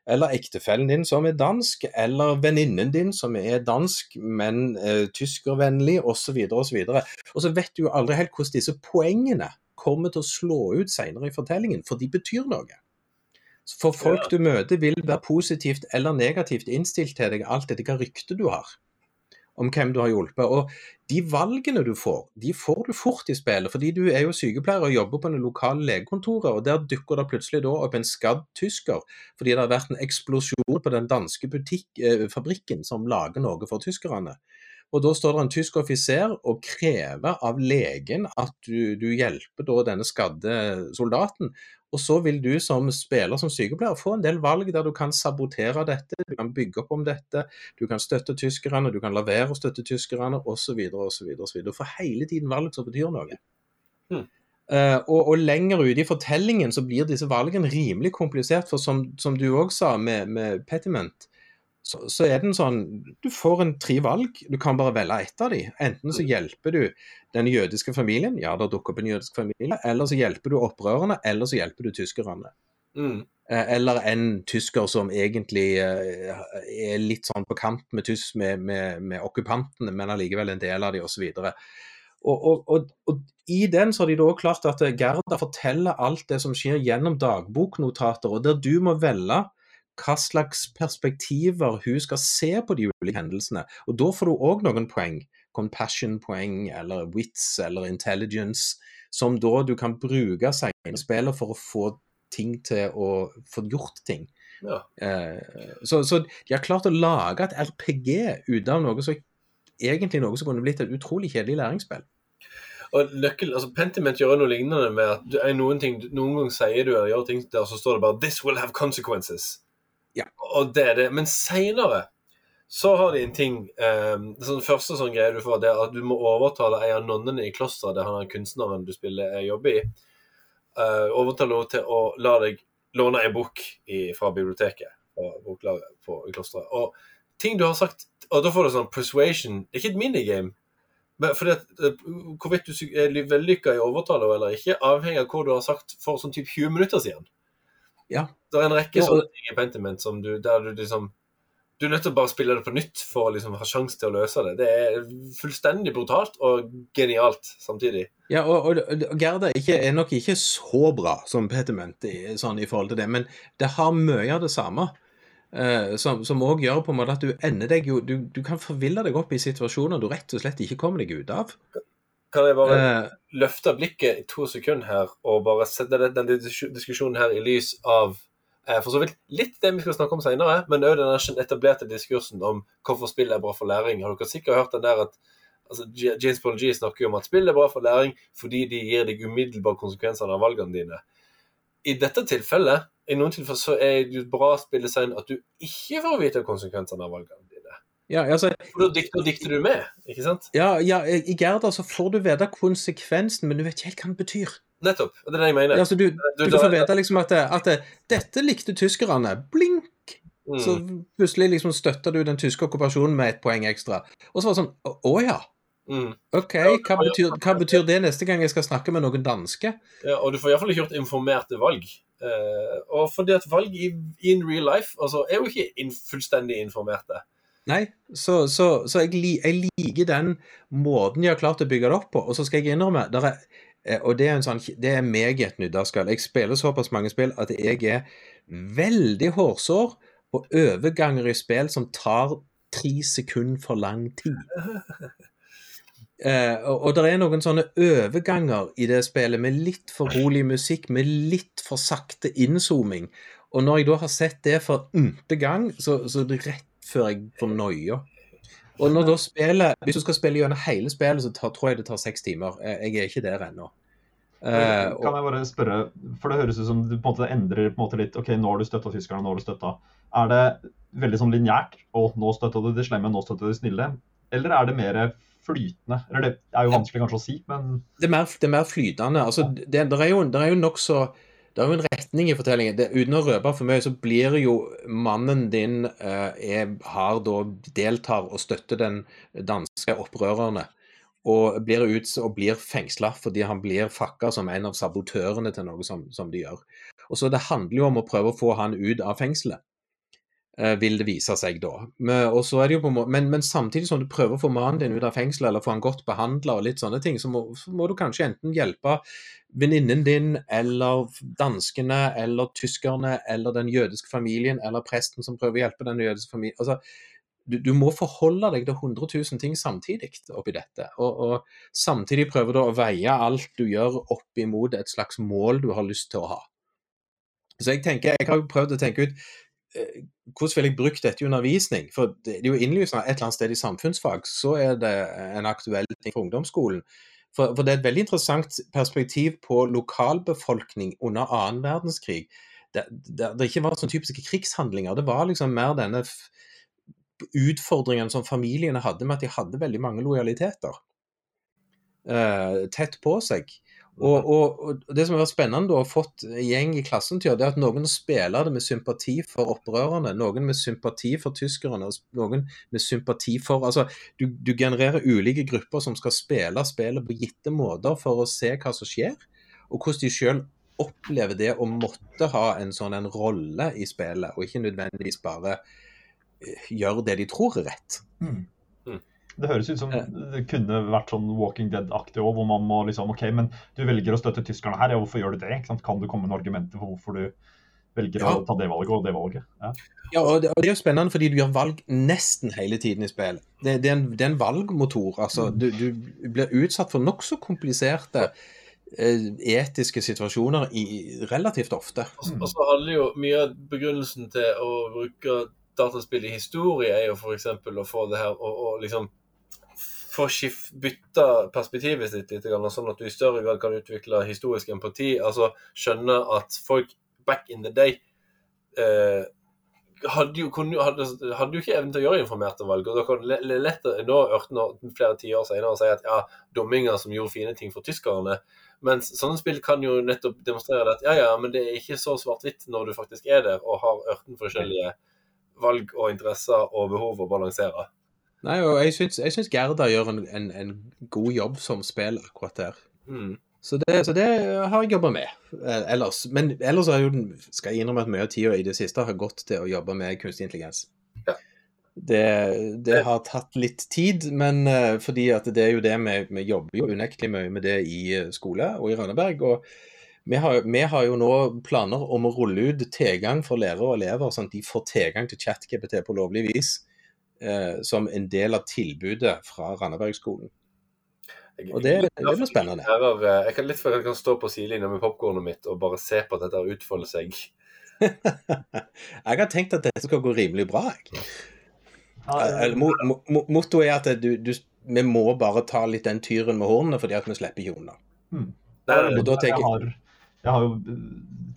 eller ektefellen din som er dansk, eller venninnen din som er dansk, men eh, tyskervennlig, osv., osv. Og, så vet du jo aldri helt hvordan disse poengene kommer til å slå ut senere i fortellingen, for de betyr noe. For folk du møter vil være positivt eller negativt innstilt til deg, alt etter hva rykte du har om hvem du har hjulpet. Og de valgene du får, de får du fort i spillet. Fordi du er jo sykepleier og jobber på det lokale legekontoret, og der dukker det plutselig da opp en skadd tysker fordi det har vært en eksplosjon på den danske butikk, eh, fabrikken som lager noe for tyskerne. Og Da står det en tysk offiser og krever av legen at du, du hjelper denne skadde soldaten. Og så vil du som spiller, som sykepleier, få en del valg der du kan sabotere dette, du kan bygge opp om dette, du kan støtte tyskerne, du kan la være å støtte tyskerne, osv. osv. Du får hele tiden valg som betyr noe. Hmm. Uh, og, og, lenger ute i fortellingen så blir disse valgene rimelig komplisert, for som, som du òg sa med, med Petiment, så, så, er den sånn Du får en tre valg, du kan bare velge ett av dem. Enten så mm. hjelper du den jødiske familien, ja, det dukker opp en jødisk familie, eller så hjelper du opprørerne, eller så hjelper du tyskerne. Mm. Eh, eller en tysker som egentlig uh, er litt sånn på kant med, tysk, med, med, med okkupantene, men allikevel en del av dem, osv. Og, og, og, og, I den så har de da klart at Gerda forteller alt det som skjer gjennom dagboknotater, og der du må velge hva slags perspektiver hun skal se på de ulike hendelsene. Og Da får du òg noen poeng. Compassion-poeng eller wits eller intelligence, som da du kan bruke senere i spillet for å få ting til å få gjort ting. Ja. Eh, så, så, de har klart å lage et RPG ut av noe som egentlig noe som kunne blitt et utrolig kjedelig læringsspill. Og nøkkel, altså Pentiment gjør noe lignende med at du, noen, ting, noen ganger sier du eller gjør ting der, så står det bare 'This will have consequences'. Ja. Og det er det. Men seinere så har de en ting um, det sånn første sånn greie du får, det er at du må overtale en av nonnene i klosteret, det han er kunstneren du spiller eh, jobber i, uh, overtale henne til å la deg låne en bok i, fra biblioteket og boklaget på, klosteret. Og ting du har sagt Og da får du sånn persuasion Det er ikke et minigame. Men fordi at, Hvorvidt du er vellykka i å overtale eller ikke, avhenger av hva du har sagt for sånn typ 20 minutter siden. Ja. Det er en rekke ja, sånne ting i Pentiment som du, der du liksom du er nødt til å bare spille det på nytt for å liksom ha sjanse til å løse det. Det er fullstendig brutalt og genialt samtidig. Ja, og, og, og Gerda er, ikke, er nok ikke så bra som Pentiment i, sånn, i forhold til det, men det har mye av det samme. Uh, som òg gjør på en måte at du ender deg jo du, du kan forville deg opp i situasjoner du rett og slett ikke kommer deg ut av. Kan jeg bare uh, løfte blikket i to sekunder her og bare sette den, den diskusjonen her i lys av eh, for så vidt litt det vi skal snakke om senere, men òg den etablerte diskursen om hvorfor spill er bra for læring. Har dere sikkert hørt den der at altså, James Paul G snakker jo om at spill er bra for læring fordi de gir deg umiddelbare konsekvenser av valgene dine. I dette tilfellet, i noen tilfeller så er det bra spillesign at du ikke får vite konsekvensene av valgene. Ja, altså, For dikter, dikter du med, ikke sant? ja, ja, I Gerda så får du vite konsekvensen, men du vet ikke helt hva den betyr. Nettopp. Det er det jeg mener. Altså, du, Du- du, får vite liksom at, at dette likte tyskerne. Blink! Mm. Så plutselig liksom støtter du den tyske okkupasjonen med et poeng ekstra. Og så var det sånn Å å ja. Mm. OK, hva betyr, hva betyr det neste gang jeg skal snakke med noen danske? Ja, og du får iallfall ikke gjort informerte valg. Eh, og fordi at valg i in real life altså, er jo ikke in fullstendig informerte. Nei, så, så, så jeg, jeg liker den måten de har klart å bygge det opp på. Og så skal jeg innrømme er, eh, Og det er, en sånn, det er meg i et nyddaskall. Jeg spiller såpass mange spill at jeg er veldig hårsår på overganger i spill som tar tre sekunder for lang tid. Eh, og, og det er noen sånne overganger i det spillet med litt for rolig musikk, med litt for sakte innzooming. Og når jeg da har sett det for n-te gang, så, så rett før jeg får noia. Og når da spillet, hvis du skal spille gjennom hele spillet, så tar, tror jeg det tar seks timer. Jeg er ikke der ennå. Uh, Kan jeg bare spørre, for det høres ut som du på en måte endrer på en måte litt OK, nå har du støtta tyskerne, nå har du støtta. Er det veldig sånn lineært? Å, nå støtta du de slemme, nå støtta du de snille? Eller er det mer flytende? Eller det er jo vanskelig kanskje å si, men det, er mer, det er mer flytende. Altså, det, det er jo, det er jo nokså det er jo en retning i fortellingen. Det, uten å røpe for mye, så blir jo mannen din uh, er, har da deltar og støtter den danske opprørerne. Og blir, ut, og blir fengsla fordi han blir fakka som en av sabotørene til noe som, som de gjør. Og så Det handler jo om å prøve å få han ut av fengselet, vil det vise seg da. Men, men, men samtidig som du prøver å få mannen din ut av fengselet, eller få han godt behandla så må, så må du kanskje enten hjelpe venninnen din, eller danskene, eller tyskerne, eller den jødiske familien, eller presten som prøver å hjelpe den jødiske familien. Altså, du, du må forholde deg til 100 000 ting samtidig oppi dette. Og, og samtidig prøver du å veie alt du gjør opp imot et slags mål du har lyst til å ha. Så jeg tenker, jeg har jo prøvd å tenke ut eh, hvordan vil jeg bruke dette i undervisning? For det er jo innlysende et eller annet sted i samfunnsfag så er det en aktuell ting for ungdomsskolen. For, for det er et veldig interessant perspektiv på lokalbefolkning under annen verdenskrig. Det, det, det ikke var sånne typiske krigshandlinger. Det var liksom mer denne utfordringen som familiene hadde med at de hadde veldig mange lojaliteter eh, tett på seg. Og, og, og Det som har vært spennende å ha fått gjeng i klassen til å gjøre, det er at noen spiller det med sympati for opprørerne, noen med sympati for tyskerne, og noen med sympati for altså, du, du genererer ulike grupper som skal spille spillet på gitte måter for å se hva som skjer, og hvordan de sjøl opplever det å måtte ha en sånn en rolle i spillet, og ikke nødvendigvis bare eh, gjøre det de tror er rett. Det høres ut som det kunne vært sånn Walking Dead-aktig òg, hvor man må liksom OK, men du velger å støtte tyskerne her, ja, hvorfor gjør du det? Ikke sant? Kan du komme med argumenter for hvorfor du velger Ja. å ta det valget og det valget? Ja. Ja, og det, og det er jo spennende fordi du gjør valg nesten hele tiden i spill. Det, det, er, en, det er en valgmotor. altså Du, du blir utsatt for nokså kompliserte eh, etiske situasjoner i, relativt ofte. Og så- og så handler jo mye av begrunnelsen til å bruke dataspill i historie, er jo f.eks. å få det her og, og liksom få bytta perspektivet sitt litt, sånn at du i større grad kan utvikle historisk empati. Altså skjønne at folk back in the day eh, hadde jo, kunne, hadde, hadde jo ikke evnen til å gjøre informerte valg. og Da kan det le- lett nå, 18 år, flere tiår senere, si at ja, dumminger som gjorde fine ting for tyskerne. Mens sånne spill kan jo nettopp demonstrere at ja, ja, men det er ikke så svart-hvitt når du faktisk er der og har 18 forskjellige valg og interesser og behov å balansere. Nei, og Jeg syns, jeg syns Gerda gjør en, en, en god jobb som spiller akkurat der. Mm. Så det, så det har jeg jobba med eh, ellers. Men ellers har jo skal jeg innrømme at mye av tida i det siste har gått til å jobbe med kunstig intelligens. Ja. Det, det, har tatt litt tid, men uh, fordi at det er jo det vi, vi jobber jo unektelig mye med det i skole og i Rønneberg. og vi har, vi har, jo nå planer om å rulle ut tilgang for lærere og elever, sånn at de får tilgang til ChatGPT på lovlig vis eh, som en del av tilbudet fra Randabergskolen. Og det, det blir spennende. Eh, jeg kan litt for jeg kan stå på sidelinja med popkornet mitt og bare se på at dette utfolder seg. jeg har tenkt at dette skal gå rimelig bra. Jeg. Mottoet er at du, du, vi må bare ta litt den tyren med hornene fordi at vi slipper ikke unna. Hmm. Og da tenker jeg jeg har jo eh,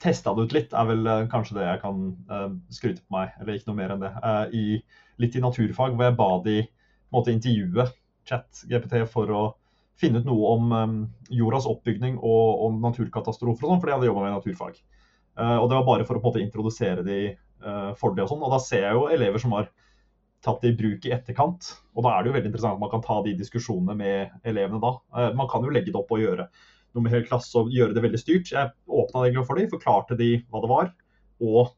testa det ut litt, er vel kanskje det jeg kan uh, skryte på meg. Eller ikke noe mer enn det. Uh, i, litt i naturfag, hvor jeg ba de måtte intervjue chat-GPT for å finne ut noe om um, jordas oppbygning og, og naturkatastrofer og sånn, for de hadde jobba med naturfag. og det var bare for å på en måte introdusere de for det og sånn. Og da ser jeg jo elever som har tatt det i bruk i etterkant. Og da er det jo veldig interessant at man kan ta de diskusjonene med elevene da. man kan jo legge det opp og gjøre noe med hele klasse og gjøre det veldig styrt. Jeg åpna det for dem, forklarte de hva det var, og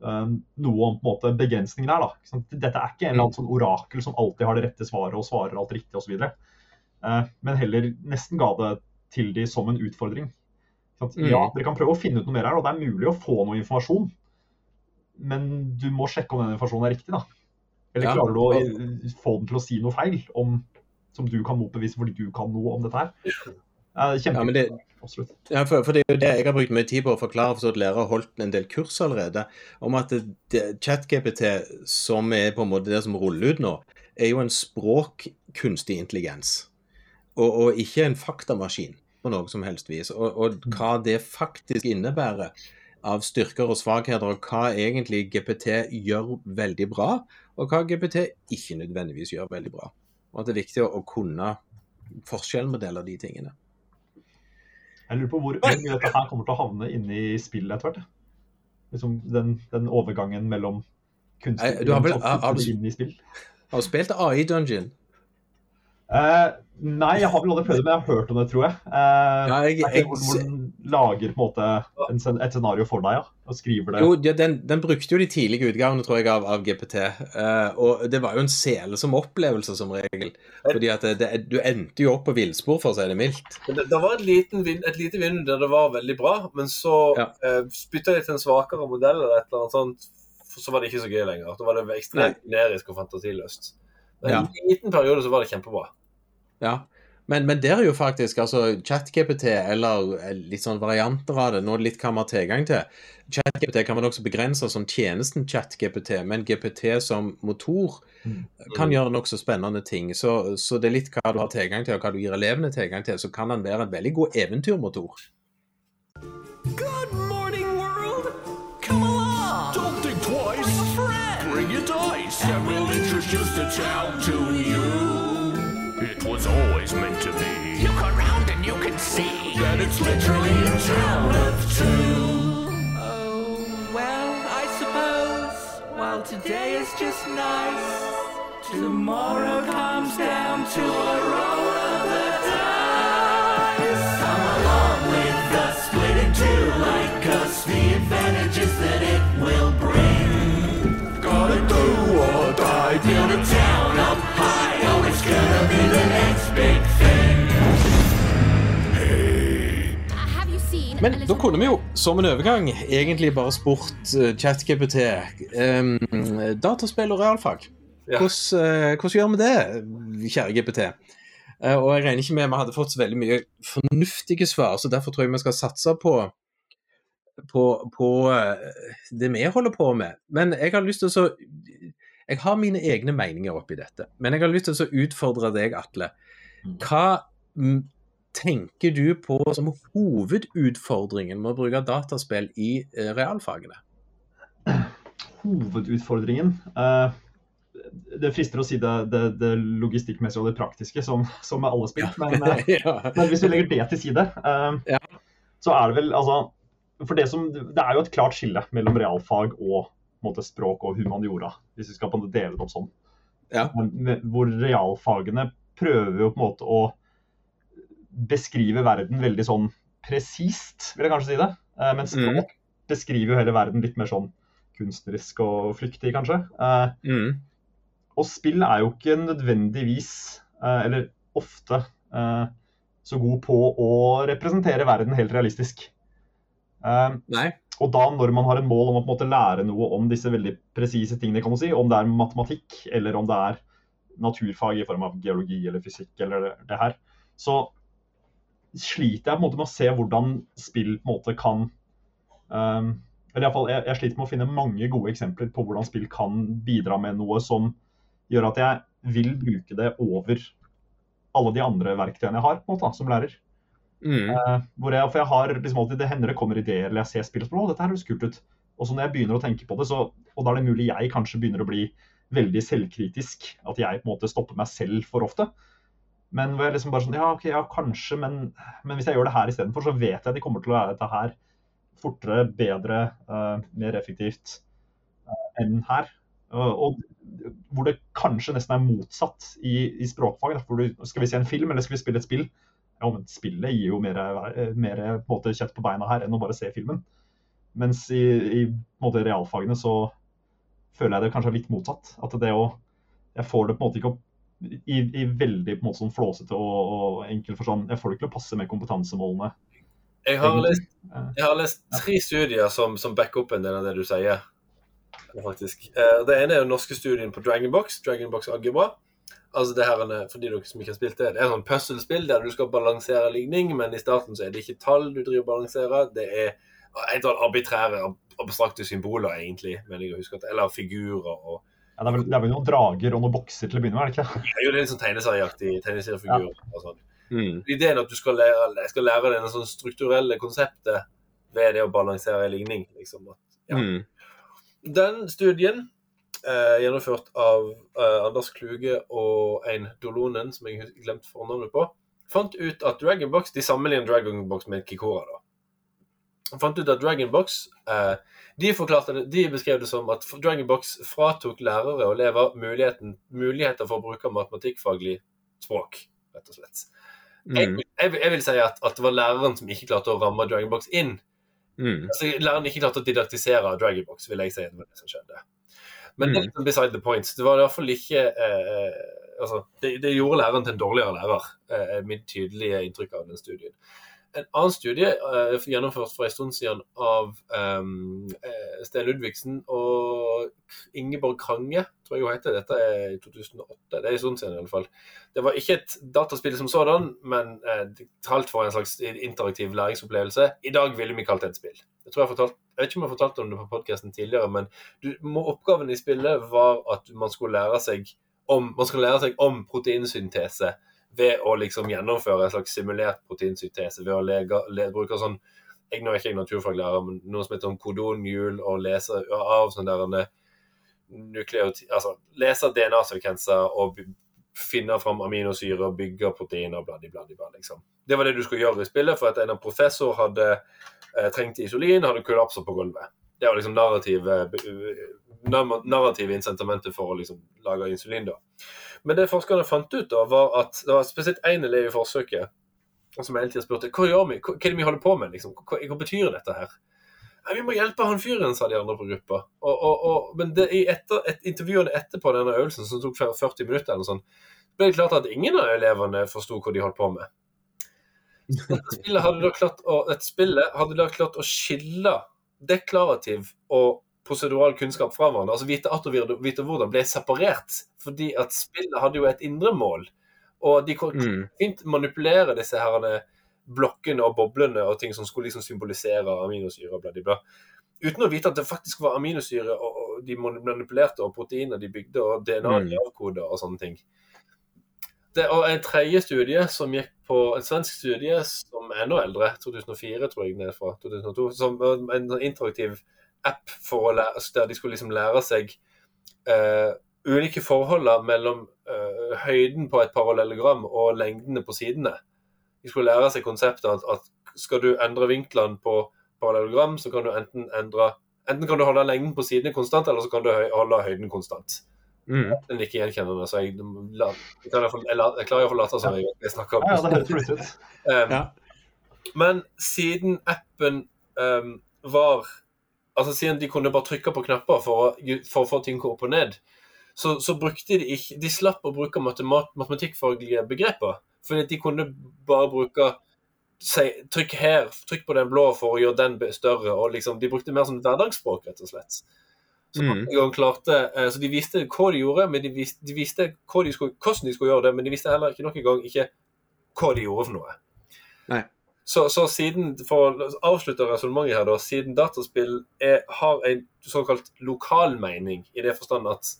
noe om på en måte begrensningen her. Da. Dette er ikke en eller annen sånn orakel som alltid har det rette svaret og svarer alt riktig osv. Uh, men heller nesten ga det til de som en utfordring. Mm. Ja, dere kan prøve å finne ut noe mer her, og det er mulig å få noe informasjon. Men du må sjekke om den informasjonen er riktig. da. Eller klarer du å få den til å si noe feil om, som du kan motbevise fordi du kan noe om dette her? Ja, men det, ja, for, for, det er jo det jeg har brukt mye tid på å forklare, for at lærere har holdt en del kurs allerede, om at ChatGPT, som er på en måte det som ruller ut nå, er jo en språkkunstig intelligens. Og, og, ikke en faktamaskin på noe som helst vis. Og, og, mm. hva det faktisk innebærer av styrker og svakheter, og hva egentlig GPT gjør veldig bra, og hva GPT ikke nødvendigvis gjør veldig bra. Og at det er viktig å, å kunne av de tingene. Jeg lurer på hvor mye dette her kommer til å havne inne i spillet etter hvert. Liksom den, den overgangen mellom kunstner og inn i spill. Har du spilt AI Dungeon? Uh, nei, jeg har vel aldri prøvd det, men jeg har hørt om det, tror jeg. Uh, ja, jeg, jeg hvor, hvor, den lager på en måte en, et scenario for deg, ja, og skriver det. Jo, ja, den, den, brukte jo de tidlige utgavene tror jeg, av, av GPT. Uh, eh, og det var jo en sele som opplevelse som regel. Fordi at det, du endte jo opp på villspor, for å si det mildt. Det, det, var et, liten, et lite vind der det var veldig bra, men så ja. uh, spytta de til en svakere modell eller et eller annet sånt, så var det ikke så gøy lenger. Da var det ekstremt generisk og fantasiløst. Men ja. en liten periode så var det kjempebra. Ja, men, men det er jo faktisk altså ChatGPT eller eh, litt sånn varianter av det, nå litt hva man har tilgang til. ChatGPT kan man også begrense som tjenesten ChatGPT, men GPT som motor mm. kan gjøre nokså spennende ting. Så, så, det er litt hva du har tilgang til, og hva du gir elevene tilgang til. Så kan den være en veldig god eventyrmotor. Good your dice, and we'll introduce the town to you. It was always meant to be. Look around and you can see that it's literally a town of two. Oh, well, I suppose while today is just nice, tomorrow comes down to a roll of the dice. Come along with us, split in two like us, the advantages Men da kunne vi jo, som en overgang, egentlig bare spurt uh, ChatGPT um, dataspill og realfag. Ja. Hvordan, uh, hvordan, gjør vi det, kjære GPT? Uh, og jeg regner ikke med vi hadde fått så veldig mye fornuftige svar, så derfor tror jeg vi skal satse på, på, på det vi holder på med. Men jeg har lyst til å jeg har mine egne meninger oppi dette, men jeg har lyst til å utfordre deg, Atle. Mm. Hva tenker du på som hovedutfordringen med å bruke dataspill i eh, realfagene? Hovedutfordringen? Uh, det frister å si det, det, det logistikkmessige og det praktiske, som, som med alle spill. Men, ja. men, hvis vi legger det til side, uh, så er det vel altså for det, som, det er jo et klart skille mellom realfag og måte, språk og humaniora, hvis vi skal på en måte dele det opp sånn. Ja. Hvor realfagene prøver jo på en måte å beskrive verden veldig sånn presist, vil jeg kanskje si det. Eh, mens språk mm. beskriver jo hele verden litt mer sånn kunstnerisk og flyktig, kanskje. Eh, mm. og spill er jo ikke nødvendigvis, eh, eller ofte, eh, så god på å representere verden helt realistisk. Eh, Nei. og da når man har en mål om å på en måte lære noe om disse veldig presise tingene, kan man si, om det er matematikk eller om det er naturfag i form av geologi eller fysikk eller det, det her, så sliter jeg på en måte med å se hvordan spill på en måte kan um, eller iallfall jeg, jeg sliter med å finne mange gode eksempler på hvordan spill kan bidra med noe som gjør at jeg vil bruke det over alle de andre verktøyene jeg har på en måte, som lærer. Mm. Uh, jeg, for jeg har liksom alltid, Det hender det kommer ideer eller jeg ser spill og dette høres kult ut. Og så når jeg begynner å tenke på det, så, og da er det mulig jeg kanskje begynner å bli veldig selvkritisk. At jeg på en måte stopper meg selv for ofte. Men hvor jeg liksom bare sånn Ja, ok, ja, kanskje, men, men hvis jeg gjør det her istedenfor, så vet jeg de kommer til å lære dette her fortere, bedre, uh, mer effektivt uh, enn her. Og, og hvor det kanskje nesten er motsatt i, i språkfag. Skal vi se en film, eller skal vi spille et spill? Ja, men spillet gir jo mer, mer på måte, kjøtt på beina her enn å bare se filmen. Mens i, i måte, realfagene så føler jeg det kanskje er litt motsatt. At det å Jeg får det på en måte ikke opp i, i veldig på en måte sånn flåsete og, og enkel forstand. Jeg får det ikke til å passe med kompetansemålene. Jeg har lest, jeg har lest tre studier som, som backer opp en del av det du sier. faktisk. Eh, Det ene er den norske studien på Dragonbox, Dragonbox Algebra. Altså det her, er- For de dere som ikke har spilt det, det er sånn puslespill der du skal balansere ligning, men i starten så er det ikke tall du driver og balanserer. Det er en sånn arbitrære, abstrakte symboler, egentlig. Men jeg husker at, Eller figurer. og Ja, det, er vel, det er vel noen drager og noen bokser til å begynne med, er det ikke? Jo, Det er litt sånn tegneserieaktig tegneseriefigurer. og sånn. Mm. Ideen at du skal lære, skal lære deg det sånn strukturelle konseptet ved det å balansere ligning. liksom. At, ja. Mm. Den studien, eh, gjennomført av eh, Anders Kluge og ein Dolonen, som jeg glemte glemt fornavnet på, fant ut at Dragonbox De sammenligner Dragonbox med Kikora. da. Han fant ut at Dragonbox eh, de, de beskrev det som at Dragonbox fratok lærere og elever muligheter for å bruke matematikkfaglig språk, rett og slett. Jeg, Mm. jeg, vil- jeg vil si at, at det var læreren som ikke klarte å ramme Dragonbox inn. Mm. Altså, læreren ikke klarte å didaktisere Dragonbox, vil jeg si. Det var det som skjedde. Men det er Mm. liksom beside the point. Det var i hvert fall ikke eh, altså, det, det gjorde læreren til en dårligere lærer, eh, mitt tydelige inntrykk av den studien. En annen studie eh, gjennomført for en stund siden av um, Sten Ludvigsen og Ingeborg Krange, tror jeg hun heter. Dette er i 2008. Det er en stund siden i alle fall. Det var ikke et dataspill som sådan, men eh, talt for en slags interaktiv læringsopplevelse. I dag ville vi kalt det et spill. Jeg, tror jeg, har fortalt, jeg vet ikke om jeg har fortalt om det på podkasten tidligere, men du, oppgaven i spillet var at man skulle lære seg om, man skulle lære seg om proteinsyntese ved å liksom gjennomføre en slags simulert proteinsyntese. Ved å lege, le, bruke sånn jeg, Nå er ikke jeg naturfaglærer, men noe som heter sånn kodonhjul, og lese av sånne der nukleotid, Altså lese DNA-sekvenser og finne fram aminosyrer, bygge proteiner, bladi, bladi, bladi, liksom. Det var det du skulle gjøre i spillet, for at en av professor hadde eh, trengt isolin, hadde kollapsa på gulvet. Det var liksom narrativ narrative incitamentet for å liksom lage insulin, da. Men det forskerne fant ut, da, var at det var spesielt én elev i forsøket som hele tida spurte hva gjør vi, hva er det vi holder på med, liksom? Hva, hva betyr dette her? Nei, vi må hjelpe han fyren, sa de andre på gruppa. Og, og, og, men det, i etter, et, intervjuene etterpå denne øvelsen, som tok 40 minutter, eller sånn, ble det klart at ingen av elevene forsto hva de holdt på med. Så Dette spillet hadde da klart å, hadde da klart å skille deklarativ og prosedural kunnskap fra hverandre. Altså vite at og vite- hvordan ble separert. Fordi at spillet hadde jo et indre mål. Og de kunne Mm. fint manipulere disse her blokkene og boblene og ting som skulle liksom symbolisere aminosyre og bla, bla. Uten å vite at det faktisk var aminosyre og, og de manipulerte, og proteiner de bygde, og DNA-koder Mm. og sånne ting. Det og en tredje studie som gikk på en svensk studie som er enda eldre, 2004 tror jeg ned fra 2002, som en interaktiv app lære, der de skulle liksom lære seg uh, ulike forhold mellom uh, høyden på et parallellogram og lengdene på sidene. De skulle lære seg konseptet at, at skal du endre vinklene på parallellogram, så kan du enten endre Enten kan du holde lengden på sidene konstant, eller så kan du holde høyden konstant. Mm. Den er ikke gjenkjennende, så jeg, la, jeg, kan jeg, la- jeg klarer iallfall å late som jeg, jeg snakker om Ja, det. Um, Ja. Men siden appen um, var Altså siden de kunne bare trykke på knapper for for å få ting opp og ned, så, så brukte de ikke De slapp å bruke matemat, matematikkfaglige begreper. Fordi de kunne bare bruke si, Trykk her, trykk på den blå for å gjøre den større. og liksom, De brukte mer som hverdagsspråk, rett og slett. Så, Mm. klarte, eh, så de visste hva de gjorde, men de visste, de visste de skulle, hvordan de skulle gjøre det. Men de visste heller ikke noen gang ikke hva de gjorde for noe. Nei. Så, så siden, for å avslutte resonnementet her, da, siden dataspill er, har en såkalt lokal mening, i det forstand at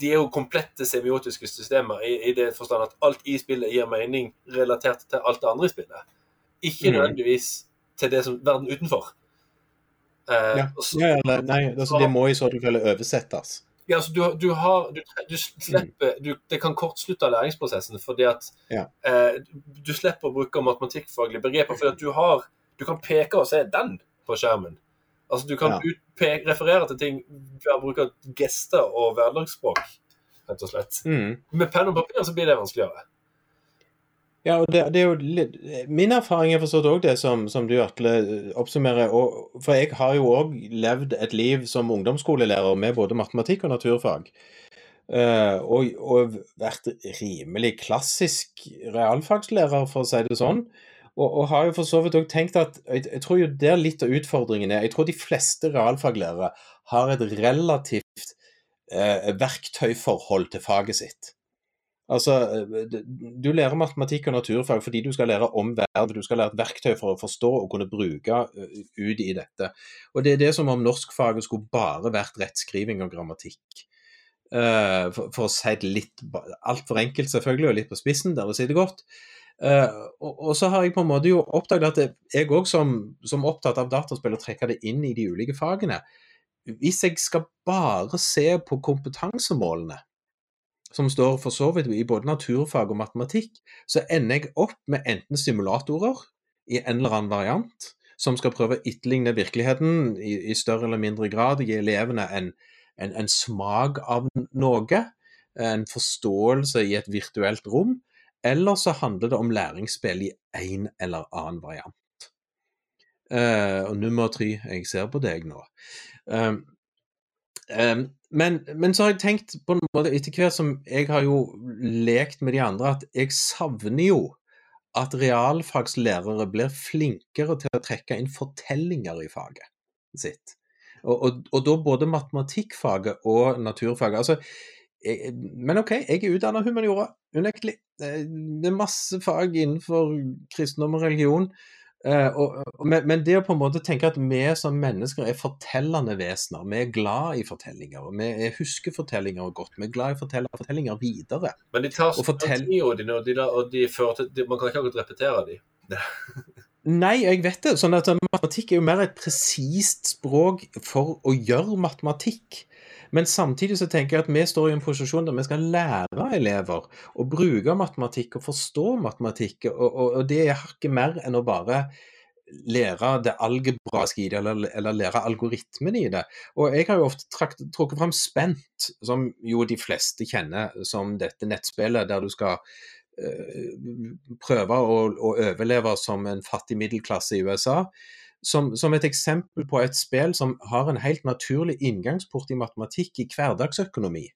de er jo komplette semiotiske systemer, i, i det forstand at alt i spillet gir mening relatert til alt det andre i spillet. Ikke Mm. nødvendigvis til det som verden utenfor. Eh, Ja. så- Ja, eller, nei, altså, det må i så fall oversettes. ja, altså du, du har du, du slipper du, Det kan kortslutte læringsprosessen fordi at Ja. eh, du slipper å bruke matematikkfaglige begreper. fordi at du har Du kan peke og se 'den' på skjermen. Altså Du kan Ja. referere til ting ved å bruke gester og hverdagsspråk, rett og slett. Mm. Med penn og papir så blir det vanskeligere. Ja, og det, det er jo litt Min erfaring er forstått òg det som, som du, Atle, oppsummerer. Og, for jeg har jo òg levd et liv som ungdomsskolelærer med både matematikk og naturfag. Uh, og, og vært rimelig klassisk realfagslærer, for å si det sånn. Og, og har jo for så vidt òg tenkt at jeg, jeg tror jo der litt av utfordringen er Jeg tror de fleste realfaglærere har et relativt eh, verktøyforhold til faget sitt. Altså, Du lærer matematikk og naturfag fordi du skal lære om verden. Du skal lære et verktøy for å forstå og kunne bruke ut i dette. Og Det er det som om norskfaget skulle bare vært rettskriving og grammatikk. Uh, for, for, å si det litt altfor enkelt, selvfølgelig, og litt på spissen, der det sitter godt. Uh, og, og, så har jeg på en måte jo oppdaget at jeg òg som, som opptatt av dataspill og trekker det inn i de ulike fagene Hvis jeg skal bare se på kompetansemålene, som står for så vidt i både naturfag og matematikk, så ender jeg opp med enten simulatorer i en eller annen variant, som skal prøve å etterligne virkeligheten i, i, større eller mindre grad, gi elevene en, en, en smak av noe, en forståelse i et virtuelt rom, eller så handler det om læringsspill i en eller annen variant. Uh, og nummer tre, jeg ser på deg nå. Uh, um, men, men, så har jeg tenkt på en måte etter hvert som jeg har jo lekt med de andre, at jeg savner jo at realfagslærere blir flinkere til å trekke inn fortellinger i faget sitt. Og, og, og da både matematikkfaget og naturfaget. Altså, jeg, men OK, jeg er utdanna humaniora, unektelig. Det er masse fag innenfor kristendom og religion. Og, og, men, det å på en måte tenke at vi som mennesker er fortellende vesener, vi er glad i fortellinger, og vi husker fortellinger godt, vi er glad i å fortelle fortellinger videre. Men de tar så mye av dem, og, de, og de fører til, de, man kan ikke akkurat repetere de. Nei, jeg vet det. sånn at Matematikk er jo mer et presist språk for å gjøre matematikk. Men samtidig så tenker jeg at vi står i en posisjon der vi skal lære elever å bruke matematikk og forstå matematikk, og, og, og det er hakket mer enn å bare lære det algebraiske i det, eller, eller, lære algoritmen i det. Og jeg har jo ofte trukket fram Spent, som jo de fleste kjenner som dette nettspillet der du skal prøve å, å overleve som en fattig middelklasse i USA som, som, et eksempel på et spill som har en helt naturlig inngangsport i matematikk i hverdagsøkonomi.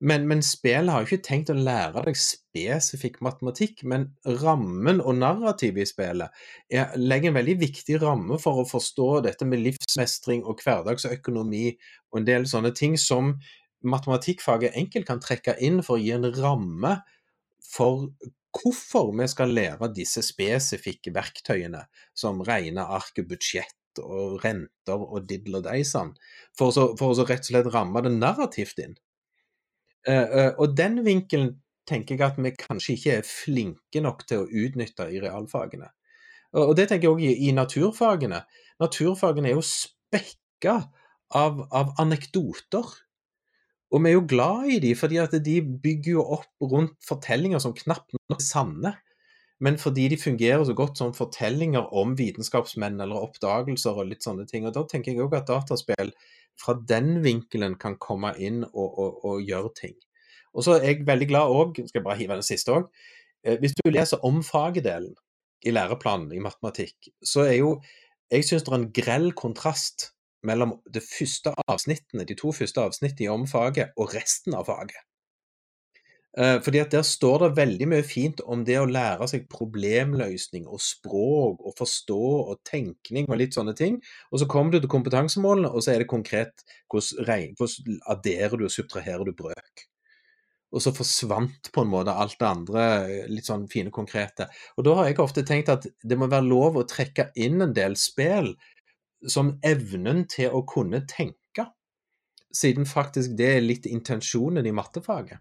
Men, men spillet har jo ikke tenkt å lære deg spesifikk matematikk, men rammen og narrativet i spillet er, legger en veldig viktig ramme for å forstå dette med livsmestring og hverdagsøkonomi og en del sånne ting som matematikkfaget enkelt kan trekke inn for å gi en ramme for hvorfor vi skal lære disse spesifikke verktøyene, som regneark, budsjett og renter og diddel og deisan, for, for å rett og slett ramme det narrativt inn. Uh, uh, og den vinkelen tenker jeg at vi kanskje ikke er flinke nok til å utnytte i realfagene. Og, og det tenker jeg òg i, i, naturfagene. Naturfagene er jo spekka av, av anekdoter. Og vi er jo glad i de, fordi at de bygger jo opp rundt fortellinger som knapt nok er sanne. Men fordi de fungerer så godt som fortellinger om vitenskapsmenn eller oppdagelser og litt sånne ting. Og da tenker jeg òg at dataspill fra den vinkelen kan komme inn og, og, og gjøre ting. Og så er jeg veldig glad òg, skal jeg bare hive den siste òg, hvis du leser om fagdelen i læreplanen i matematikk, så er jo Jeg syns det er en grell kontrast mellom det første avsnittene, de to første avsnittene om faget og resten av faget. Eh, fordi at Der står det veldig mye fint om det å lære seg problemløsning og språk og forstå og tenkning og litt sånne ting. Og så kommer du til kompetansemålene, og så er det konkret hvordan, hvordan adderer du og subtraherer du brøk. Og så forsvant på en måte alt det andre litt sånn fine, konkrete. Og da har jeg ofte tenkt at det må være lov å trekke inn en del spill som evnen til å kunne tenke, siden faktisk det er litt intensjonen i mattefaget.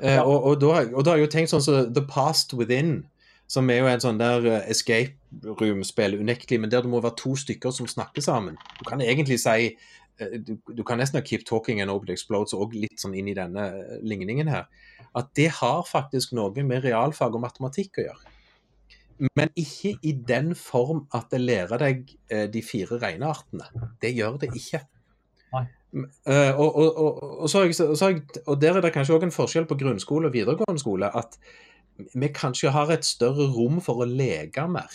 Eh, ja. og, og, da, og, da, har jeg jo tenkt sånn som så The Past Within, som er jo en sånn der uh, escape room-spill, unektelig, men der det må være to stykker som snakker sammen. Du kan egentlig si uh, du, du, kan nesten ha Keep Talking and Open Explodes og litt sånn inn i denne uh, ligningen her. At det har faktisk noe med realfag og matematikk å gjøre. Men ikke i den form at det lærer deg de fire regneartene. Det gjør det ikke. Og, og, og, jeg, og, der er det kanskje òg en forskjell på grunnskole og videregående skole. At vi kanskje har et større rom for å leke mer.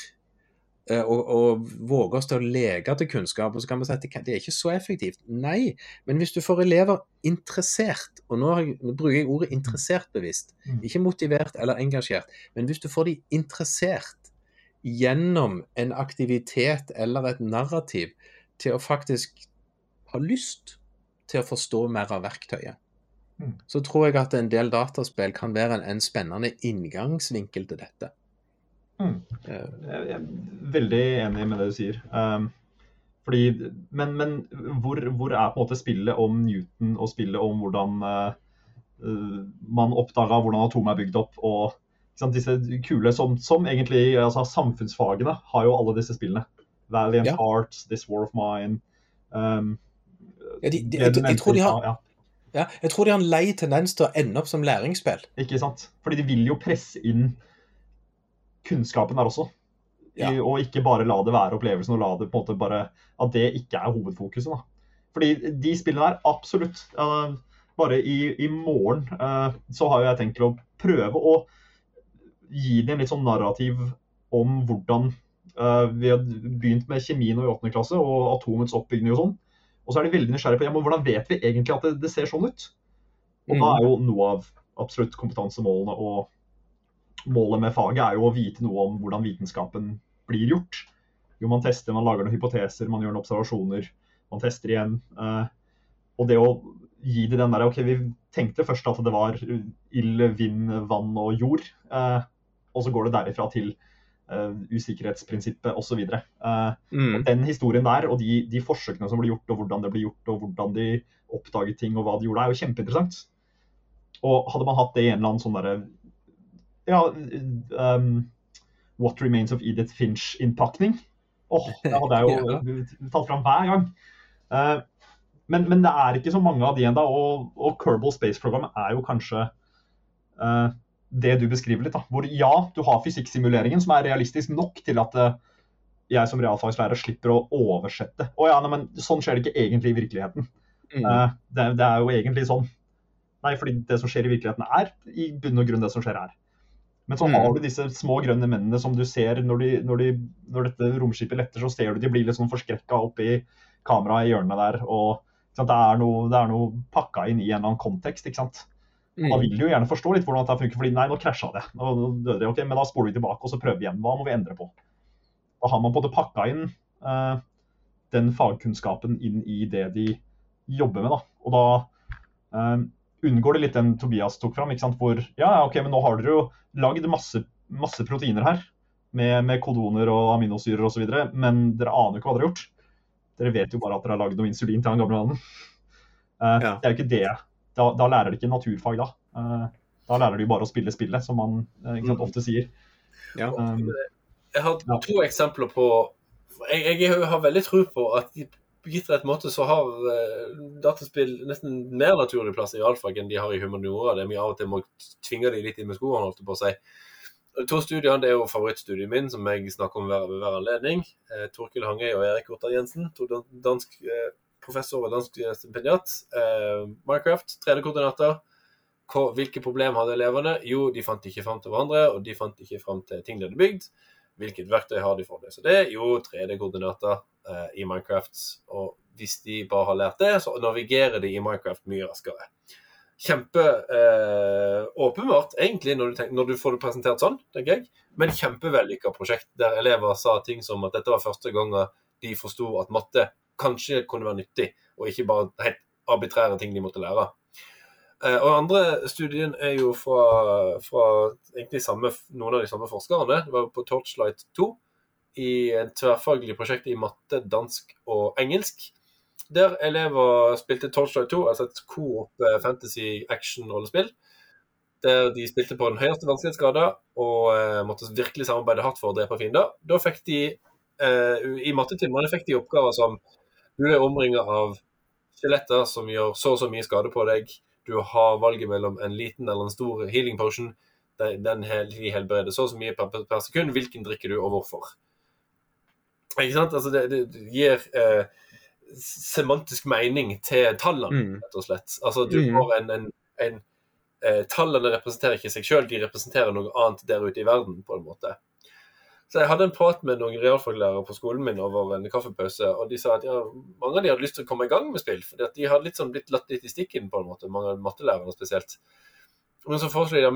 Uh, og, våge oss til å leke til kunnskap. Og så kan vi si at det, er ikke så effektivt. Nei, men hvis du får elever interessert, og nå, jeg, nå bruker jeg ordet interessert bevisst, mm. ikke motivert eller engasjert, men hvis du får de interessert gjennom en aktivitet eller et narrativ til å faktisk ha lyst til å forstå mer av verktøyet. Mm. Så tror jeg at en del dataspill kan være en, en spennende inngangsvinkel til dette. Mm. Jeg er veldig enig med det du sier. Um, fordi, men, men hvor, hvor, er på en måte spillet om Newton og spillet om hvordan uh, man oppdaga hvordan atomet er bygd opp? og sant, disse kule som, som egentlig altså, Samfunnsfagene har jo alle disse spillene. Valiant ja. Hearts, This War of Mine. Um, ja, de, de, jeg, jeg, tror de har, ja, jeg tror de har en lei tendens til å ende opp som læringsspill. Ikke sant. Fordi de vil jo presse inn kunnskapen der også. Ja. I, og ikke bare la det være opplevelsen, og la det på en måte bare At det ikke er hovedfokuset. da. Fordi de spillene der, absolutt. Uh, bare i, i morgen uh, så har jeg tenkt til å prøve å gi dem litt sånn narrativ om hvordan uh, Vi har begynt med kjemi nå i 8. klasse og atomets oppbygging og sånn. Og så er de veldig nysgjerrige på ja, men hvordan vet vi egentlig at det, det ser sånn ut. Og mm. da er jo noe av absolutt kompetansemålene og målet med faget er jo å vite noe om hvordan vitenskapen blir gjort. Jo, man tester, man lager noen hypoteser, man gjør noen observasjoner, man tester igjen. Eh, og det å gi det den der OK, vi tenkte først at det var ild, vind, vann og jord. Eh, og så går det derifra til uh, usikkerhetsprinsippet osv. Uh, mm. Den historien der og de, de, forsøkene som ble gjort, og hvordan det ble gjort, og hvordan de oppdaget ting og hva de gjorde, er jo kjempeinteressant. Og hadde man hatt det i en eller annen sånn Ja, um, What Remains of Edith Finch-innpakning. Åh, oh, det hadde jeg jo tatt fram hver gang. Uh, men, men, det er ikke så mange av de ennå. Og, og Kerbal Space Program er jo kanskje uh, det du beskriver litt. Da. Hvor ja, du har fysikksimuleringen som er realistisk nok til at uh, jeg som realfagslærer slipper å oversette. Å ja, nei, men sånn skjer det ikke egentlig i virkeligheten. Mm. Det, det, er jo egentlig sånn. Nei, fordi det som skjer i virkeligheten er i bunn og grunn det som skjer her. Men så mm. har du disse små grønne mennene som du ser når, de, når, de, når dette romskipet letter, så ser du de blir litt sånn forskrekka oppi kameraet i hjørnet der. og det er, noe, det er noe pakka inn i en eller annen kontekst. ikke sant? Mm. Da vil du jo gjerne forstå litt hvordan dette funker, fordi nei, nå krasja det. Nå døde det, ok, Men da spoler vi tilbake og så prøver vi igjen. Hva må vi endre på? Da har man på en måte pakka inn uh, den fagkunnskapen inn i det de jobber med. da. Og da uh, unngår det litt den Tobias tok fram, ikke sant? hvor ja, ok, men nå har dere jo lagd masse, masse proteiner her. Med, med kodoner og aminosyrer osv., men dere aner ikke hva dere har gjort. Dere vet jo bare at dere har lagd noe insulin til han gamle mannen. Uh, ja. Det er jo ikke det da, da, lærer de ikke naturfag da. Uh, da lærer de bare å spille spillet, som man uh, sant, mm. ofte sier. Ja. Um, jeg har to eksempler på jeg, jeg, har veldig tro på at på gitt rett måte så har uh, dataspill nesten mer naturlig plass i realfag enn de har i humaniora. Det er mye av og til må tvinge de litt inn med skoene, holdt jeg på å si. To studier, det er jo favorittstudiet min, som jeg snakker om ved hver, anledning. Eh, Torkil Hangøy og Erik Ottar Jensen, to dansk eh, professor og dansk stipendiat. Eh, Minecraft, 3D-koordinater. Hvilke problemer hadde elevene? Jo, de fant ikke fram til hverandre, og de fant ikke fram til ting de hadde bygd. Hvilket verktøy har de for å løse det? Jo, 3D-koordinater eh, i Minecraft. Og hvis de bare har lært det, så navigerer de i Minecraft mye raskere. Kjempe eh, åpenbart, egentlig, når du, tenker, når du, får det presentert sånn, tenker jeg. Men kjempevellykka prosjekt der elever sa ting som at dette var første gangen de forsto at matte kanskje kunne være nyttig, og ikke bare helt arbitrære ting de måtte lære. Eh, og andre studien er jo fra, fra egentlig samme, noen av de samme forskerne. Det var på Torchlight 2 i et tverrfaglig prosjekt i matte, dansk og engelsk der elever spilte Torchlight 2, altså et coop eh, fantasy action-rollespill. Der de spilte på den høyeste vanskelighetsgraden og eh, måtte virkelig samarbeide hardt for å drepe fiender. Da fikk de, eh, I mattetimene fikk de oppgaver som du er omringa av skjeletter som gjør så og så mye skade på deg. Du har valget mellom en liten eller en stor healing potion. Den, den helbreder så og så mye per, per, sekund. Hvilken drikker du, og hvorfor? Ikke sant? Altså, det, det gir eh, semantisk mening til tallene, mm. rett og slett. Altså, du mm. får en, en, en eh, Tallene representerer ikke seg sjøl, de representerer noe annet der ute i verden, på en måte. Så Jeg hadde en prat med noen realfaglærere på skolen min over en kaffepause, og de sa at ja, mange av de hadde lyst til å komme i gang med spill, fordi at de hadde litt sånn blitt latt litt i stikken, på en måte, mange av mattelærerne spesielt. Men så foreslår de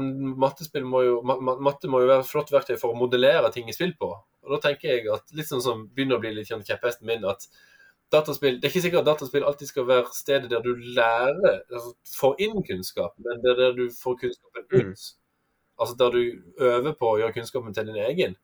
at må jo, matte må jo være et flott verktøy for å modellere ting i spill på. Og Da tenker jeg at litt sånn som begynner å bli litt kjepphesten min, at dataspill Det er ikke sikkert at dataspill alltid skal være stedet der du lærer, altså får inn kunnskap, men det er der du får kunnskapen ut. Mm. Altså der du øver på å gjøre kunnskapen til din egen.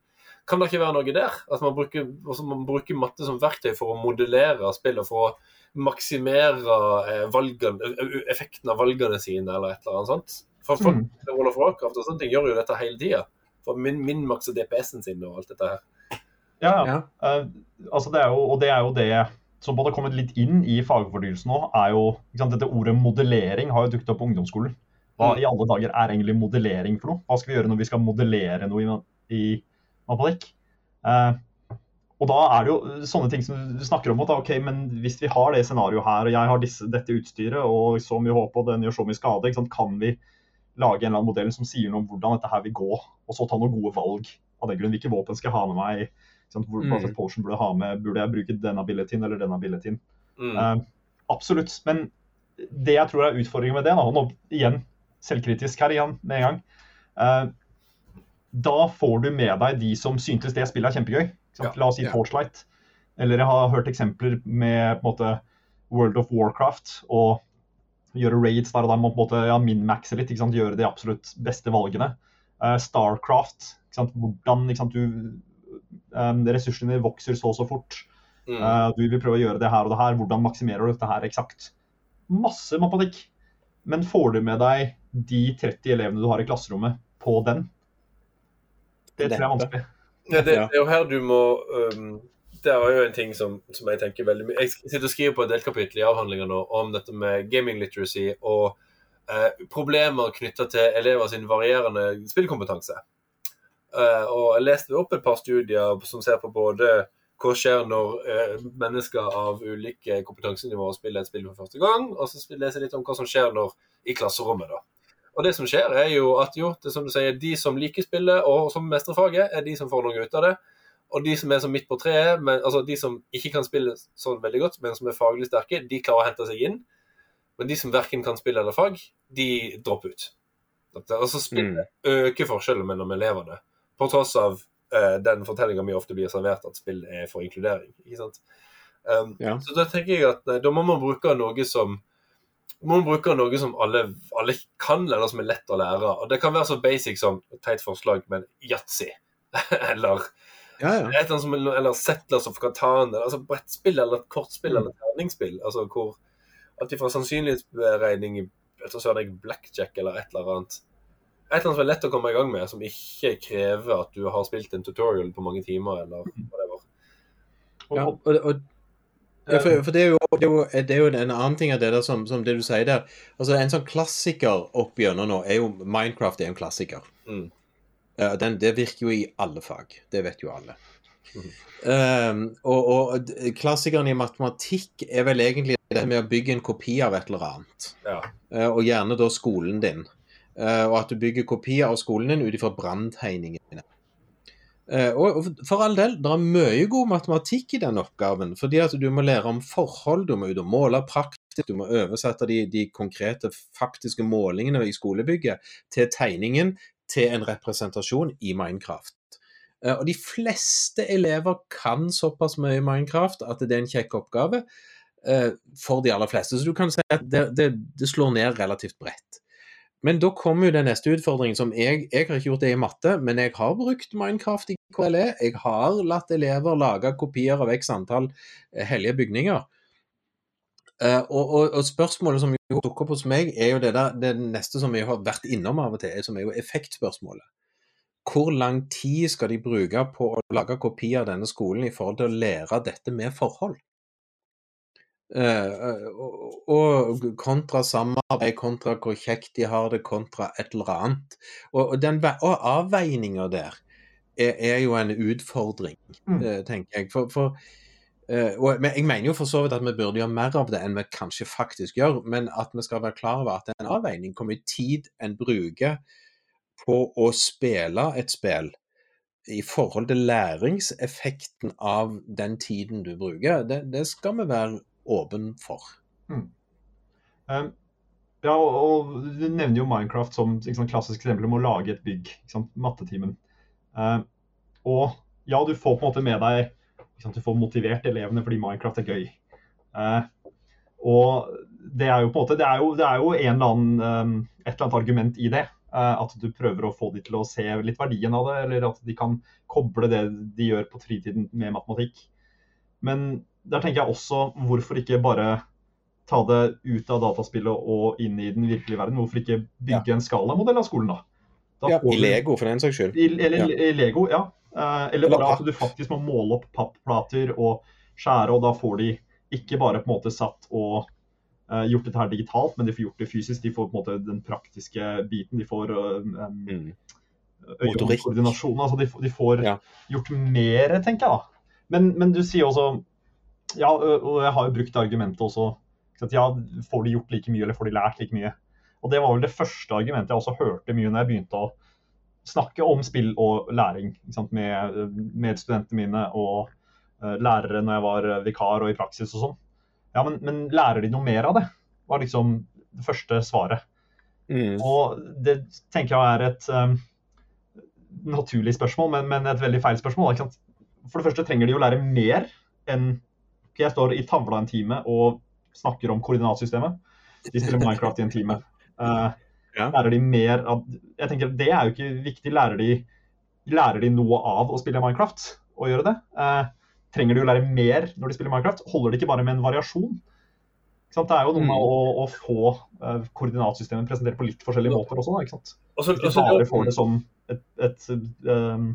Kan det ikke være noe der? At man bruker, altså man bruker matte som verktøy for å modellere spillet, for å maksimere eh, valgene, effekten av valgene sine, eller et eller annet sånt? For folk mm. World of Warcraft og sånne ting gjør jo dette hele tida. For min, min og DPS-en sin og alt dette her. Ja, ja. Uh, altså det er jo, og det er jo det som både har kommet litt inn i fagfordyelsen nå, er jo sant, Dette ordet modellering har jo dukket opp på ungdomsskolen. Hva mm. i alle dager er egentlig modellering for noe? Hva skal vi gjøre når vi skal modellere noe i, i matematikk? Eh, og da er det jo sånne ting som du snakker om at ok, men hvis vi har det scenarioet her, og jeg har disse, dette utstyret og så mye håp, og den gjør så mye skade, kan vi lage en eller annen modell som sier noe om hvordan dette her vil gå, og så ta noen gode valg av den grunn. Hvilke våpen skal jeg ha med meg? Hvor, hva slags mm. potion burde jeg ha med? Burde jeg bruke denne abilityen eller denne abilityen? Mm. Uh, absolutt. Men det jeg tror er utfordringen med det, da, nå igjen selvkritisk her igjen med en gang uh, Da får du med deg de som syntes det spillet er kjempegøy. Ja, La oss si ja. Torchlight. Eller jeg har hørt eksempler med på en måte, World of Warcraft og gjøre raids der og der, på en måte ja, min-maxe litt. Gjøre de absolutt beste valgene. Uh, Starcraft. Hvordan du um, ressursene dine vokser så og så fort. Mm. Uh, du vil prøve å gjøre det her og det her. Hvordan maksimerer du dette her eksakt? Masse matematikk. Men får du med deg de 30 elevene du har i klasserommet, på den? Det tror jeg er vanskelig. Ja, det, er jo her du må um, Det er jo en ting som, som, jeg tenker veldig mye Jeg sitter og skriver på et delkapittel i avhandlinga nå om dette med gaming literacy og uh, problemer knytta til elever sin varierende spillkompetanse. Uh, og jeg leste opp et par studier som ser på både hva skjer når uh, mennesker av ulike kompetansenivåer spiller et spill for første gang, og så leser jeg litt om hva som skjer når, i klasserommet. da. Og det som skjer, er jo at jo, det som du sier, de som liker spillet og som mestrer faget, er de som får noe ut av det. Og de som er som midt på treet, men, altså de som ikke kan spille sånn veldig godt, men som er faglig sterke, de klarer å hente seg inn. Men de som verken kan spille eller fag, de dropper ut. Altså spillet mm. øker forskjellen mellom elevene. På tross av uh, den fortellinga mi ofte blir servert at spill er for inkludering. ikke sant? Um, ja. Så da tenker jeg at nei, da må man bruke noe som man bruke noe som alle, alle, kan, eller som er lett å lære. Og Det kan være så basic som et teit forslag, men yatzy. eller ja, ja. et eller, som, eller Settlers of Catan, altså brettspill eller kortspill mm. eller terningspill. Altså hvor Alt fra sannsynlighetsberegning i blackjack eller et eller annet et eller annet som er lett å komme i gang med, som ikke krever at du har spilt en tutorial på mange timer, eller whatever. Ja, og, og, ja, for, for det, er jo, det, er jo, det, er jo, en annen ting av det der som, som, det du sier der. Altså En sånn klassiker opp gjennom nå er jo Minecraft er en klassiker. Mm. Uh, den, det virker jo i alle fag. Det vet jo alle. Mm. Um, og, og, klassikeren i matematikk er vel egentlig det med å bygge en kopi av et eller annet. Ja. Uh, og gjerne da skolen din. Uh, og at du bygger kopier av skolen din ut ifra branntegningene. Eh, og for all del, det er mye god matematikk i den oppgaven. fordi at du må lære om forhold, du må ut og måle praktisk, du må oversette de, de konkrete faktiske målingene i skolebygget til tegningen til en representasjon i Minecraft. Eh, og de fleste elever kan såpass mye Minecraft at det er en kjekk oppgave eh, for de aller fleste. Så du kan si at det, det, det slår ned relativt bredt. Men da kommer jo den neste utfordringen som jeg, jeg har ikke gjort det i matte, men jeg har brukt Minecraft i KLE. Jeg har latt elever lage kopier av x antall eh, hellige bygninger. Uh, og, og, og, spørsmålet som dukker opp hos meg, er jo det, der, det neste som jeg har vært innom av og til, som er jo effektspørsmålet. Hvor lang tid skal de bruke på å lage kopi av denne skolen i forhold til å lære dette med forhold? Uh, og, kontra samarbeid, kontra hvor kjekt de har det, kontra et eller annet. Og, og, den, og avveininga der er, er, jo en utfordring, mm. uh, tenker jeg. For, for og, jeg mener jo for så vidt at vi burde gjøre mer av det enn vi kanskje faktisk gjør, men at vi skal være klar over at det er en avveining. Hvor mye tid en bruker på å spille et spill i forhold til læringseffekten av den tiden du bruker, det, det skal vi være åpen for. Mm. Um, ja, og, og, Du nevner jo Minecraft som liksom, klassisk eksempel om å lage et bygg. Mattetimen. Um, og ja, du får på en måte med deg Du får motivert elevene fordi Minecraft er gøy. Uh, og det er jo på en måte, det er jo, det er jo en eller annen, um, et eller annet argument i det. Uh, at du prøver å få dem til å se litt verdien av det, eller at de kan koble det de gjør på fritiden med matematikk. Men der tenker jeg også hvorfor ikke bare ta det ut av dataspillet og inn i den virkelige verden? Hvorfor ikke bygge ja. en skalamodell av skolen, da? da ja, I Lego, for den saks skyld. I, eller ja. i Lego, ja. Eh, eller bare at du faktisk må måle opp papplater og skjære, og da får de ikke bare på en måte satt og eh, gjort dette her digitalt, men de får gjort det fysisk. De får på en måte den praktiske biten. De får um, mm. øyekoordinasjon. Altså de, de får ja. gjort mer, tenker jeg da. Men, men, du sier også Ja, og jeg har jo brukt argumentet også. At ja, får de gjort like mye, eller får de lært like mye? Og det var vel det første argumentet jeg også hørte mye når jeg begynte å snakke om spill og læring med, med studentene mine og uh, lærere når jeg var vikar og i praksis og sånn. Ja, men, men, lærer de noe mer av det? var liksom det første svaret. Mm. Og det tenker jeg er et um, naturlig spørsmål, men, men, et veldig feil spørsmål. For det første trenger de å lære mer enn jeg står i tavla en time og snakker om koordinatsystemet. De spiller Minecraft i en time. Uh, ja. Lærer de mer av Jeg tenker Det er jo ikke viktig. Lærer de, lærer de noe av å spille Minecraft og gjøre det? Uh, trenger de å lære mer når de spiller Minecraft? Holder det ikke bare med en variasjon? Det er jo noe med mm. å, å, få uh, koordinatsystemet presentert på litt forskjellige måter også. Da, ikke sant? Også, ikke bare får det som et, et, et,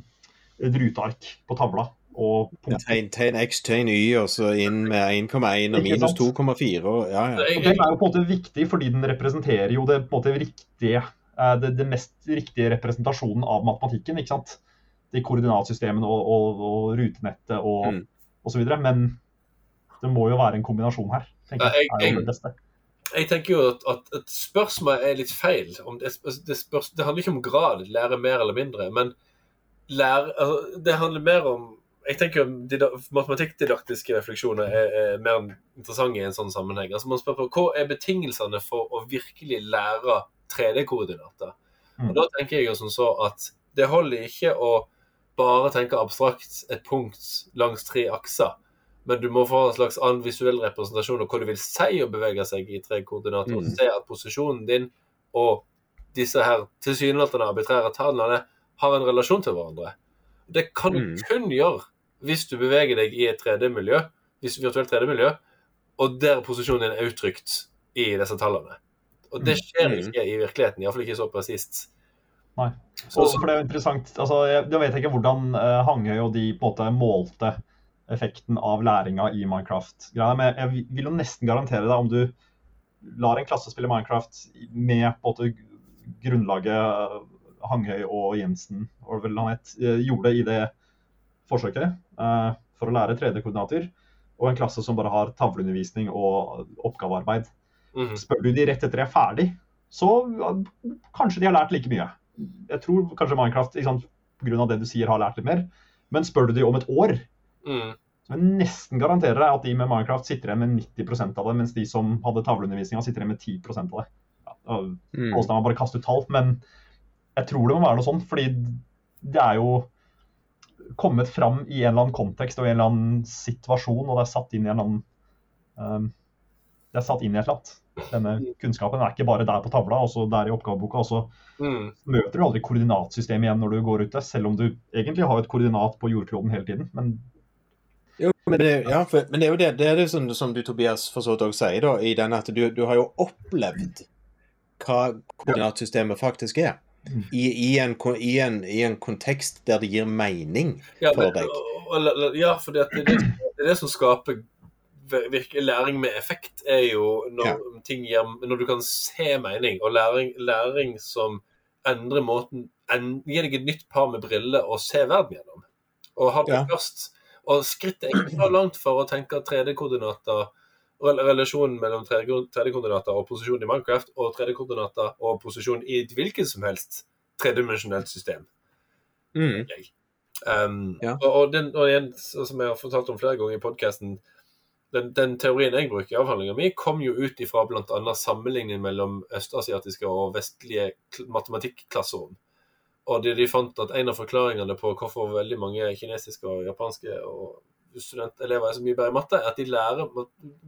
et ruteark på tavla. Og tegn, tegn X, tegn Y, og så inn med 1,1 og minus 2,4. Ja, ja. Den er jo på en måte viktig fordi den representerer jo det, på en måte riktige, eh, det, det mest riktige representasjonen av matematikken. ikke sant? De koordinatsystemene og, og, og rutenettet og mm. osv. Men det må jo være en kombinasjon her. tenker jeg, er jo det Jeg tenker jo at, at, at spørsmålet er litt feil. Det, det, spørs, det, handler ikke om grad, lære mer eller mindre. Men lære, altså, det handler mer om jeg tenker Matematikkdidaktiske refleksjoner er, er, mer interessante i en sånn sammenheng. Altså Man spør på Hva er betingelsene for å virkelig lære 3D-koordinater? Mm. Og Da tenker jeg jo som så at det holder ikke å bare tenke abstrakt et punkt langs tre akser. Men du må få en slags annen visuell representasjon av hva du vil si å bevege seg i tre koordinater. Mm. Og se at posisjonen din og disse her tilsynelatende arbitrære tallene har en relasjon til hverandre. Det kan du mm. kun gjøre hvis du beveger deg i et 3D-miljø, hvis virtuelt 3D-miljø, og der posisjonen din er uttrykt i disse tallene. Og det mm. skjer ikke i virkeligheten, iallfall ikke så presist. Nei. Og for det er jo interessant. Altså, jeg, jeg vet ikke hvordan uh, Hangøy og de på en måte målte effekten av læringa i Minecraft. Men jeg vil jo nesten garantere deg om du lar en klasse spille Minecraft med på en måte grunnlaget Hangøy og Jensen og vel han het, eh, gjorde i det forsøket uh, for å lære 3D-koordinater, og en klasse som bare har tavleundervisning og oppgavearbeid. Mm. Spør du de rett etter de er ferdig, så kanskje de har lært like mye. Jeg tror kanskje Minecraft sant, pga. det du sier, har lært litt mer. Men spør du de om et år, Mm. så jeg nesten garanterer deg at de med Minecraft sitter igjen med 90% av det, mens de som hadde tavleundervisninga, sitter igjen med 10 av det. Ja, og Mm. bare kaste ut tall, men jeg tror det må være noe sånt, fordi det er jo kommet fram i en eller annen kontekst og i en eller annen situasjon, og det er satt inn i en eller annen um, Det er satt inn i et eller annet. Denne kunnskapen er ikke bare der på tavla, også der i oppgaveboka. og så Mm. møter du aldri koordinatsystemet igjen når du går ute, selv om du egentlig har et koordinat på jordkloden hele tiden. Men Jo, men det, ja, for, men det er jo det, det, er det som, som du Tobias for så vidt også sier, da, i den at du, du har jo opplevd hva koordinatsystemet faktisk er. I, i, en, i, en, I en kontekst der det gir mening Ja, for deg. og- og- ja for det, det, det det som skaper virke, læring med effekt, er jo når, ting gir, når du kan se mening, og læring, læring som endrer måten en, Gir deg et nytt par med briller å se verden gjennom. Og ha det Ja. først. Og skrittet er ikke så langt for å tenke 3D-koordinater rel- Relasjonen mellom 3D-koordinater og posisjon i Minecraft og 3D-koordinater og posisjon i et hvilket som helst tredimensjonelt system. Mm. Um, Ja. og, og, den, og igjen, som jeg har fortalt om flere ganger i podkasten, den, den teorien jeg bruker i avhandlinga mi, kom jo ut ifra bl.a. sammenligning mellom østasiatiske og vestlige matematikkklasserom. Og de, de fant at en av forklaringene på hvorfor veldig mange kinesiske og japanske og studentelever er så mye bedre i matte, at de lærer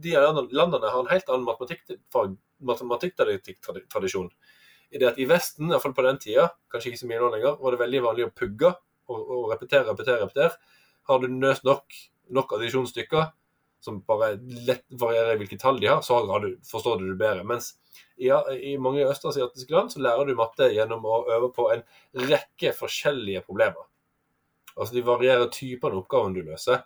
De landene har en helt annen matematikktradisjon. I det at i Vesten, iallfall på den tida, kanskje ikke så mye nå lenger, var det veldig vanlig å pugge og, og repetere, repetere, repetere. Har du nøst nok, nok addisjonsstykker, som bare lett varierer i hvilke tall de har, så har du, forstår du det bedre. Mens i, i mange østasiatiske land så lærer du matte gjennom å øve på en rekke forskjellige problemer. Altså De varierer typene oppgaven du løser,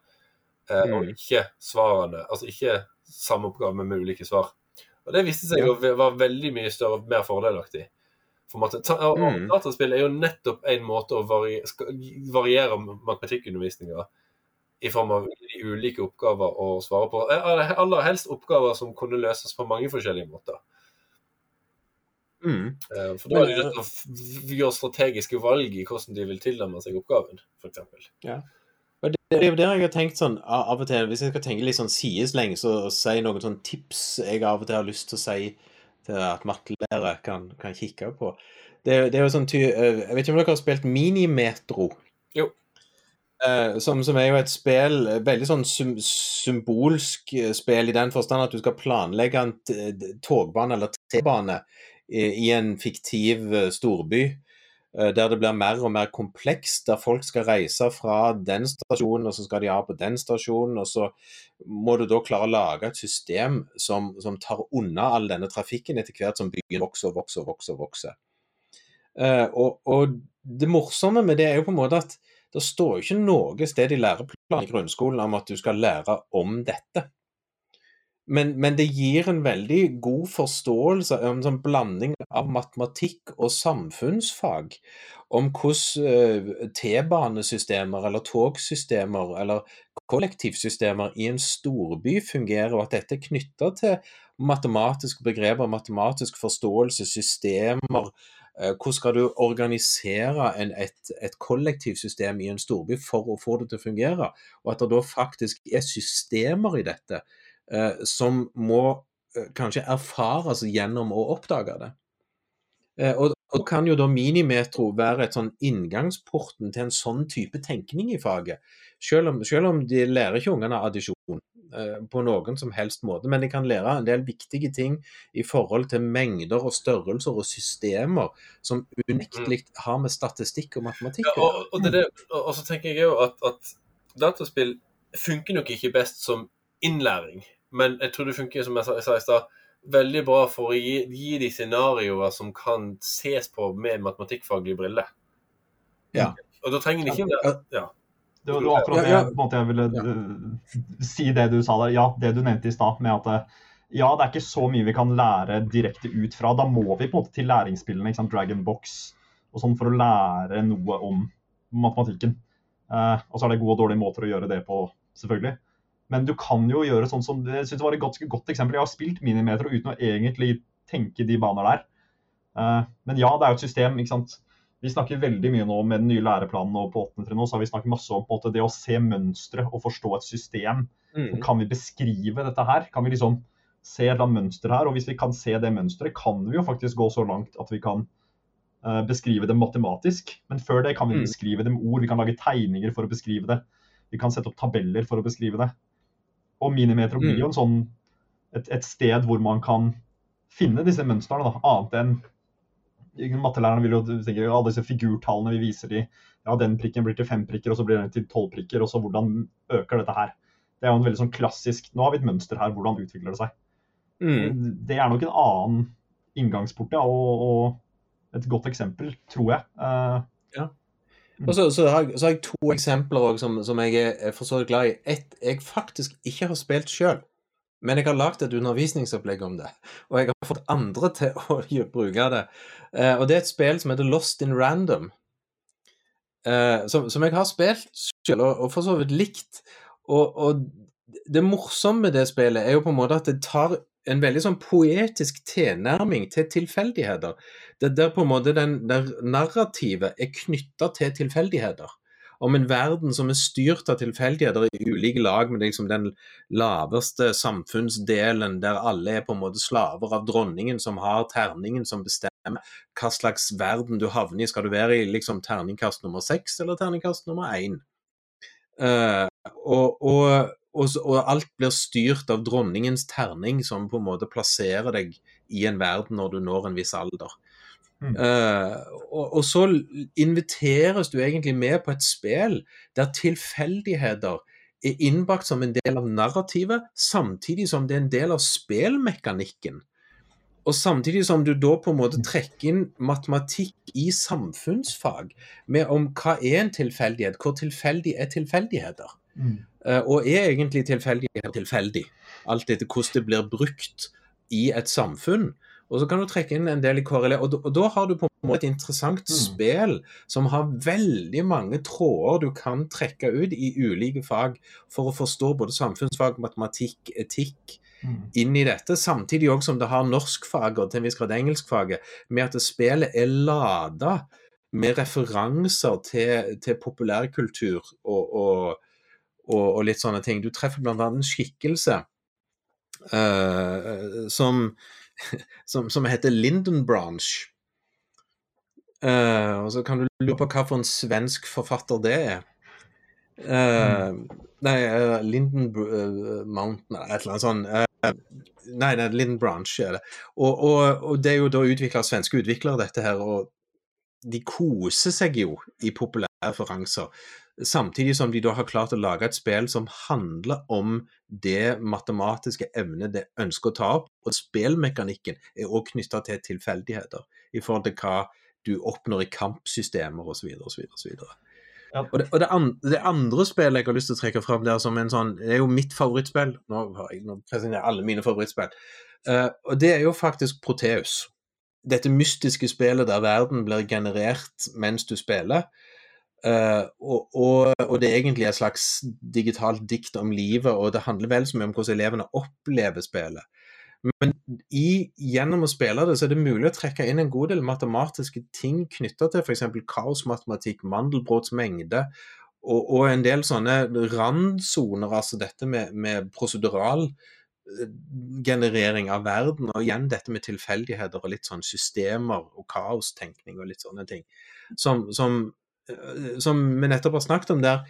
eh, og Mm. ikke svarene. Altså ikke samme oppgave, med ulike svar. Og Det viste seg Ja. å være veldig mye større og mer fordelaktig. For og, og Mm. Dataspill er jo nettopp en måte å variere matematikkundervisninga i form av ulike oppgaver å svare på. Eh, Aller helst oppgaver som kunne løses på mange forskjellige måter. Mm. Eh, For da er det jo til å gjøre strategiske valg i hvordan de vil tilnærme seg oppgaven, f.eks. Og det, det er jo der jeg har tenkt sånn av og til, Hvis jeg skal tenke litt sånn sidesleng, så si noen sånn tips jeg av og til har lyst til å si til at mattelærere kan, kan kikke på. Det, det er jo sånn ty, Jeg vet ikke om dere har spilt Minimetro? Jo. Eh, som, som er jo et spill, veldig sånn sym, symbolsk eh, spill i den forstand at du skal planlegge en togbane eller T-bane i, i en fiktiv eh, storby. Eh, Der det blir mer og mer komplekst, der folk skal reise fra den stasjonen, og så skal de av på den stasjonen. Og så må du da klare å lage et system som, som tar unna all denne trafikken etter hvert som byen vokser og vokser og vokser. vokser. Eh, og, og det morsomme med det er jo på en måte at det står jo ikke noe sted i læreplanen i grunnskolen om at du skal lære om dette. Men, men det gir en veldig god forståelse, en sånn blanding av matematikk og samfunnsfag, om hvordan eh, T-banesystemer eller togsystemer eller kollektivsystemer i en storby fungerer, og at dette er knytta til matematiske begreper, matematisk forståelse, systemer. eh, Hvordan skal du organisere en, et, et kollektivsystem i en storby for å få det til å fungere? Og at det da faktisk er systemer i dette eh, som må eh, kanskje erfares gjennom å oppdage det. Eh, og, og kan jo da Minimetro være et sånn inngangsporten til en sånn type tenkning i faget. Selv om, selv om de lærer ikke ungene addisjon eh, på noen som helst måte, men de kan lære en del viktige ting i forhold til mengder og størrelser og systemer som unektelig har med statistikk og matematikk Ja, å og, og og så tenker jeg jo at, at dataspill funker nok ikke best som innlæring, men jeg tror det funker, som jeg sa, i stad, veldig bra for å gi, gi de scenarioer som kan ses på med matematikkfaglige briller. Ja. Og da trenger det ikke være ja. Det var, akkurat det Ja, ja. på en måte jeg ville ja. si det du sa der. Ja, det du nevnte i stad. med at eh, ja, det er ikke så mye vi kan lære direkte ut fra. Da må vi på en måte til læringsspillene, ikke sant? Dragon Box og sånn, for å lære noe om matematikken. Eh, og så er det gode og dårlige måter å gjøre det på, selvfølgelig. Men du kan jo gjøre sånn som Jeg synes det var et godt, godt eksempel. Jeg har spilt Minimetro uten å egentlig tenke de baner der. Eh, men ja, det er jo et system. ikke sant? vi snakker veldig mye nå med den nye læreplanen og på 8. trinn så har vi snakket masse om måte, det å se mønstre og forstå et system. Mm. Kan vi beskrive dette her? Kan vi liksom se et eller annet mønster her? Og hvis vi kan se det mønsteret, kan vi jo faktisk gå så langt at vi kan uh, beskrive det matematisk. Men før det kan vi Mm. beskrive det med ord. Vi kan lage tegninger for å beskrive det. Vi kan sette opp tabeller for å beskrive det. Og Minimeter blir Mm. jo sånn, et, et sted hvor man kan finne disse mønstrene, da, annet enn Mattelærerne vil jo tenke alle disse figurtallene vi viser de, ja, den prikken blir til fem prikker, og så blir den til tolv prikker, og så hvordan øker dette her? Det er jo en veldig sånn klassisk Nå har vi et mønster her, hvordan utvikler det seg? Mm. Det er nok en annen inngangsport, ja, og, og et godt eksempel, tror jeg. Eh, Og så, så, har så har jeg to eksempler også, som, som jeg er for så vidt glad i. Ett jeg faktisk ikke har spilt sjøl, men jeg har lagd et undervisningsopplegg om det. Og jeg har fått andre til å bruke det. Eh, og det er et spill som heter Lost in Random. eh, som, som jeg har spilt sjøl, og, og for så vidt likt. Og, og det morsomme med det spillet er jo på en måte at det tar en veldig sånn poetisk tilnærming til tilfeldigheter. Det der på en måte den der narrativet er knytta til tilfeldigheter. Om en verden som er styrt av tilfeldigheter i ulike lag, med liksom den laveste samfunnsdelen der alle er på en måte slaver av dronningen som har terningen som bestemmer hva slags verden du havner i. Skal du være i liksom terningkast nummer seks eller terningkast nummer én? Uh, og, og, og, og alt blir styrt av dronningens terning, som på en måte plasserer deg i en verden når du når en viss alder. Mm. Uh, og, og så inviteres du egentlig med på et spill der tilfeldigheter er innbakt som en del av narrativet, samtidig som det er en del av spillmekanikken. Og samtidig som du da på en måte trekker inn matematikk i samfunnsfag, med om hva er en tilfeldighet, hvor tilfeldig er tilfeldigheter? Eh, og er egentlig tilfeldighet tilfeldig? Alt etter hvordan det blir brukt i et samfunn. Og så kan du trekke inn en del i KRL. og, da- og da har du på en måte et interessant Mm. spill som har veldig mange tråder du kan trekke ut i ulike fag for å forstå både samfunnsfag, matematikk, etikk Mm. inn i dette, samtidig også som det har norskfaget og til en viss grad engelskfaget, med at spillet er lada med referanser til, til populærkultur og, og, og, og litt sånne ting. Du treffer annet en skikkelse uh, som, som, som heter Lindenbranch. Uh, og så kan du lure på hva for en svensk forfatter det er. Eh, Nei, uh, Linden Mountain eller et eller annet sånt. Nei, det er Linden Branch er det. Og, og, og det er jo da utvikla svenske utviklere, dette her. Og de koser seg jo i populære referanser. Samtidig som de da har klart å lage et spill som handler om det matematiske evnet det ønsker å ta opp. Og spillmekanikken er også knytta til tilfeldigheter i forhold til hva du oppnår i kampsystemer osv. osv. Ja. Og, det, og det, andre, det andre spillet jeg har lyst til å trekke fram der som en sånn Det er jo mitt favorittspill. Nå har jeg nå presenterer alle mine favorittspill. Uh, og det er jo faktisk Proteus. Dette mystiske spillet der verden blir generert mens du spiller. Eh, og, og, og det er egentlig et slags digitalt dikt om livet, og det handler vel så mye om hvordan elevene opplever spillet. Men i, gjennom å spille det, så er det mulig å trekke inn en god del matematiske ting knytta til f.eks. kaosmatematikk, Mandelbrots mengde, og, og en del sånne randsoner, altså dette med, med prosedural eh, generering av verden, og igjen dette med tilfeldigheter og litt sånn systemer og kaostenkning og litt sånne ting. Som, som, som vi nettopp har snakket om der,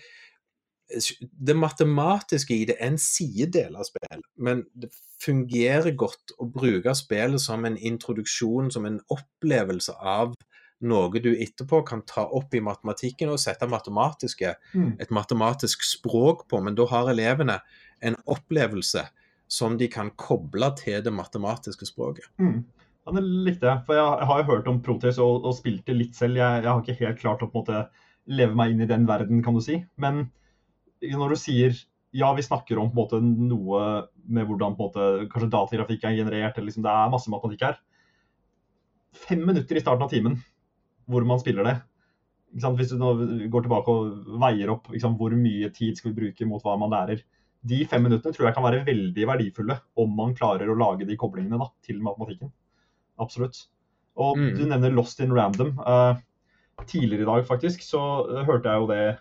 det matematiske i det er en sidedel av spillet, men det fungerer godt å bruke spillet som en introduksjon, som en opplevelse av noe du etterpå kan ta opp i matematikken og sette matematiske, Mm. et matematisk språk på, men da har elevene en opplevelse som de kan koble til det matematiske språket. Mm. Ja, det likte jeg. For jeg, har jo hørt om Proteus og, og spilt det litt selv. Jeg, jeg har ikke helt klart å på en måte leve meg inn i den verden, kan du si. Men når du sier ja, vi snakker om måte noe med hvordan måte, kanskje datagrafikk er generert, eller liksom, det er masse matematikk her. Fem minutter i starten av timen hvor man spiller det. Hvis du går tilbake og veier opp sant? hvor mye tid skal vi bruke mot hva man lærer. De fem minuttene tror jeg kan være veldig verdifulle om man klarer å lage de koblingene da, til matematikken. Absolutt. Og Mm. du nevner Lost in Random. Uh, tidligere i dag faktisk, så eh, hørte jeg jo det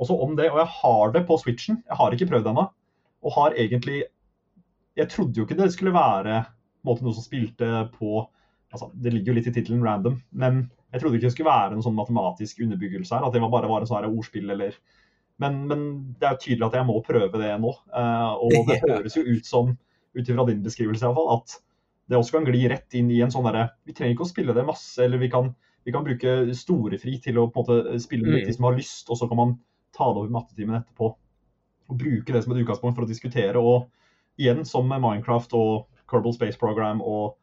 også om det. Og jeg har det på Switchen. Jeg har ikke prøvd det ennå. Og har egentlig Jeg trodde jo ikke det skulle være måte, noe som spilte på altså, Det ligger jo litt i tittelen 'random', men jeg trodde ikke det skulle være noen sånn matematisk underbyggelse her. At det bare var en sånn ordspill eller men, men, det er jo tydelig at jeg må prøve det nå. Uh, og det høres jo ut som, ut ifra din beskrivelse iallfall, at det også kan gli rett inn i en sånn derre Vi trenger ikke å spille det masse, eller vi kan, vi kan bruke storefri til å på en måte spille med de som har lyst, og så kan man ta det over mattetimen etterpå. Og bruke det som et utgangspunkt for å diskutere. Og igjen, som med Minecraft og Kerbal Space Program, og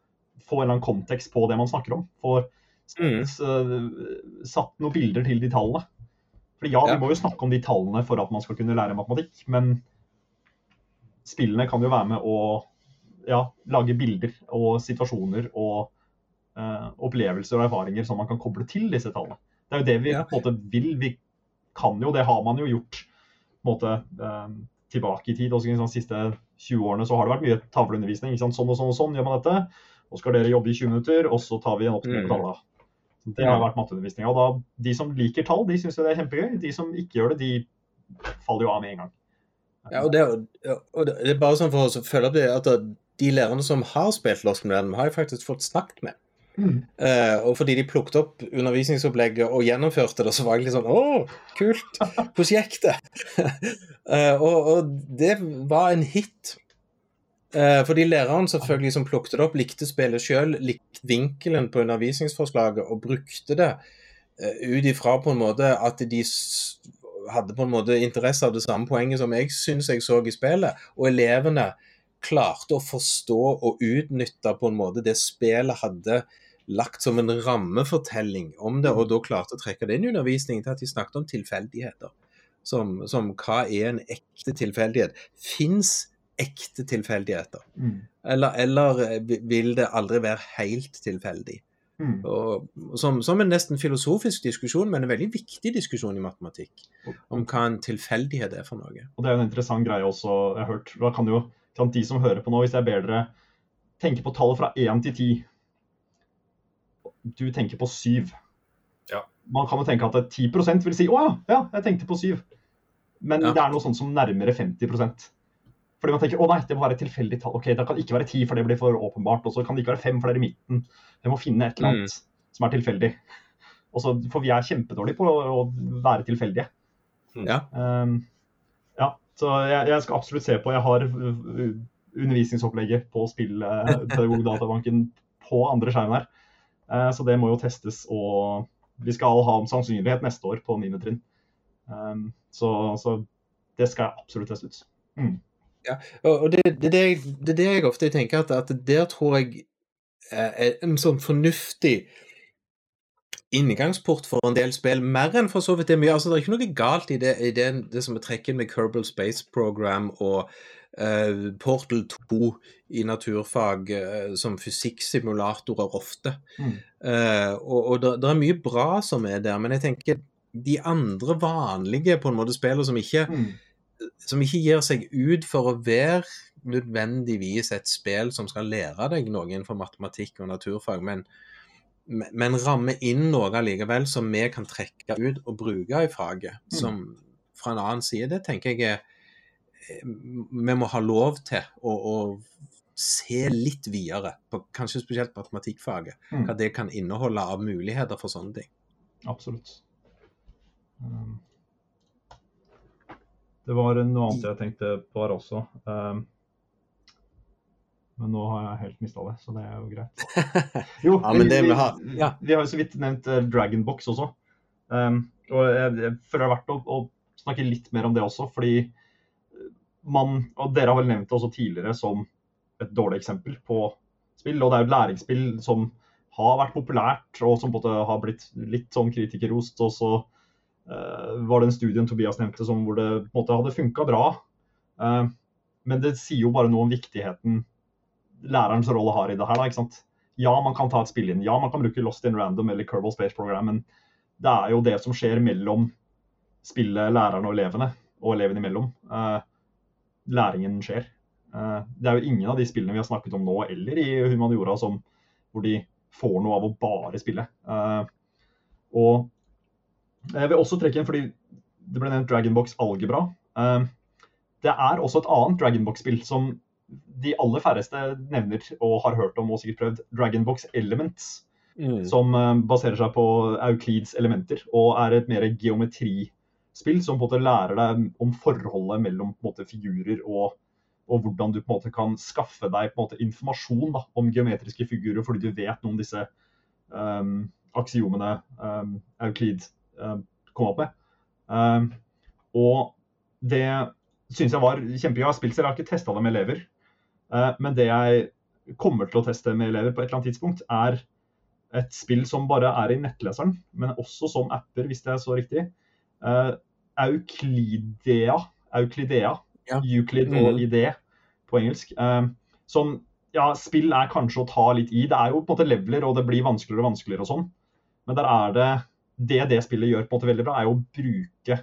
få en eller annen kontekst på det man snakker om. Få mm. satt noen bilder til de tallene. For ja, vi må jo snakke om de tallene for at man skal kunne lære matematikk, men spillene kan jo være med å ja, lage bilder og situasjoner og uh, opplevelser og erfaringer som man kan koble til disse tallene. Det er jo det vi ja. på en måte vil. Vi kan jo, det har man jo gjort på en måte, uh, tilbake i tid. Også i de siste 20 årene så har det vært mye tavleundervisning. Sånn og sånn og sånn gjør man dette. Nå skal dere jobbe i 20 minutter, og så tar vi en oppskrift på tavla. Det har vært matteundervisninga. Og da, de som liker tall, de syns det er kjempegøy. De som ikke gjør det, de faller jo av med en gang. Ja, og det, og det er bare sånn for å følge opp det, at de lærerne som har spilt Lost Modern, har jeg faktisk fått snakket med. Mm. Uh, og fordi de plukket opp undervisningsopplegget og gjennomførte det, så var jeg litt sånn Å, kult! Prosjektet! uh, og, og, det var en hit. Uh, fordi læreren selvfølgelig som plukket det opp, likte spillet sjøl, likte vinkelen på undervisningsforslaget og brukte det uh, ut ifra på en måte at de hadde på en måte interesse av det samme poenget som jeg syns jeg så i spillet. Og elevene klarte å forstå og utnytte på en måte det spillet hadde lagt som en rammefortelling om det, og da klarte å trekke det inn i undervisningen til at de snakket om tilfeldigheter. Som, som hva er en ekte tilfeldighet? Fins ekte tilfeldigheter? Mm. Eller, eller, eh, vil det aldri være helt tilfeldig? Mm. Og, som, som, en nesten filosofisk diskusjon, men en veldig viktig diskusjon i matematikk. Om hva en tilfeldighet er for noe. Og Det er en interessant greie også. jeg har hørt, da kan jo kan De som hører på nå, hvis jeg ber dere tenke på tallet fra 1 til 10 Du tenker på 7. Ja. Man kan jo tenke at 10% vil si 'Å ja, ja, jeg tenkte på 7'. Men ja. det er noe sånt som nærmere 50% fordi man tenker å nei, det må være et tilfeldig tall. Ok, Det kan ikke være ti, for det blir for åpenbart. Og så kan det ikke være fem, for det er i midten. Vi må finne et eller annet mm. som er tilfeldig. Også, for vi er kjempedårlige på å, å være tilfeldige. Ja. Um, ja. Så jeg, jeg, skal absolutt se på. Jeg har undervisningsopplegget på spillpedagogdatabanken på andre skjerm her. Uh, så det må jo testes. Og vi skal ha om sannsynlighet neste år på 9. trinn. Um, så, så, det skal jeg absolutt teste ut. Mm. Ja, og det, det, det, det, er det jeg ofte tenker, at, at der tror jeg er en sånn fornuftig inngangsport for en del spill, mer enn for så vidt det mye. Altså, det er ikke noe galt i det, i det, det som er trekken med Kerbal Space Program og uh, Portal 2 i naturfag uh, som fysikksimulatorer ofte. Mm. Uh, og, og det, det, er mye bra som er der, men jeg tenker de andre vanlige på en måte spillene som ikke mm som ikke gir seg ut for å være nødvendigvis et spill som skal lære deg noe innenfor matematikk og naturfag, men, men ramme inn noe allikevel som vi kan trekke ut og bruke i faget. Mm. Som fra en annen side, det tenker jeg er Vi må ha lov til å, å se litt videre, på, kanskje spesielt matematikkfaget. Mm. Hva det kan inneholde av muligheter for sånne ting. Absolutt. Um, det var noe annet jeg tenkte på her også. Men nå har jeg helt mista det, så det er jo greit. Jo, ja, vi, vi, har, ja. vi, har jo så vidt nevnt uh, Dragonbox også. Um, og jeg, jeg føler det er verdt å, å, snakke litt mer om det også, fordi man Og dere har vel nevnt det også tidligere som et dårlig eksempel på spill. Og det er jo et læringsspill som har vært populært, og som på en måte har blitt litt sånn kritikerrost. Og så uh, var det en studie Tobias nevnte som hvor det på en måte hadde funka bra. Uh, men det sier jo bare noe om viktigheten lærerens rolle har i det her. Da, ikke sant? Ja, man kan ta et spill inn. Ja, man kan bruke Lost in Random eller Curble Space Program, men det er jo det som skjer mellom spillet, lærerne og elevene, og elevene imellom. Eh, læringen skjer. det er jo ingen av de spillene vi har snakket om nå, eller i humaniora, som, hvor de får noe av å bare spille. og Jeg vil også trekke inn, fordi det ble nevnt Dragonbox Algebra. Eh, det er også et annet Dragonbox-spill som de aller færreste nevner og har hørt om og sikkert prøvd. Dragonbox Elements. Mm. Som eh, baserer seg på Euclids elementer og er et mer geometrispill som på en måte lærer deg om forholdet mellom måte, figurer og, og, hvordan du på en måte kan skaffe deg på en måte, informasjon da, om geometriske figurer fordi du vet noe om disse um, aksiomene um, Euclid um, kom opp med. Um, og det syns jeg var kjempegøy. Jeg har spilt selv, jeg har ikke testa det med elever. Uh, men det jeg kommer til å teste med elever på et eller annet tidspunkt, er et spill som bare er i nettleseren, men også som apper, hvis det er så riktig. Uh, Euklidea, Euclidea ja. Euclid og mm. idé på engelsk. Uh, som ja, spill er kanskje å ta litt i. Det er jo på en måte leveler, og det blir vanskeligere og vanskeligere og sånn. Men der er det det det spillet gjør på en måte veldig bra, er jo å bruke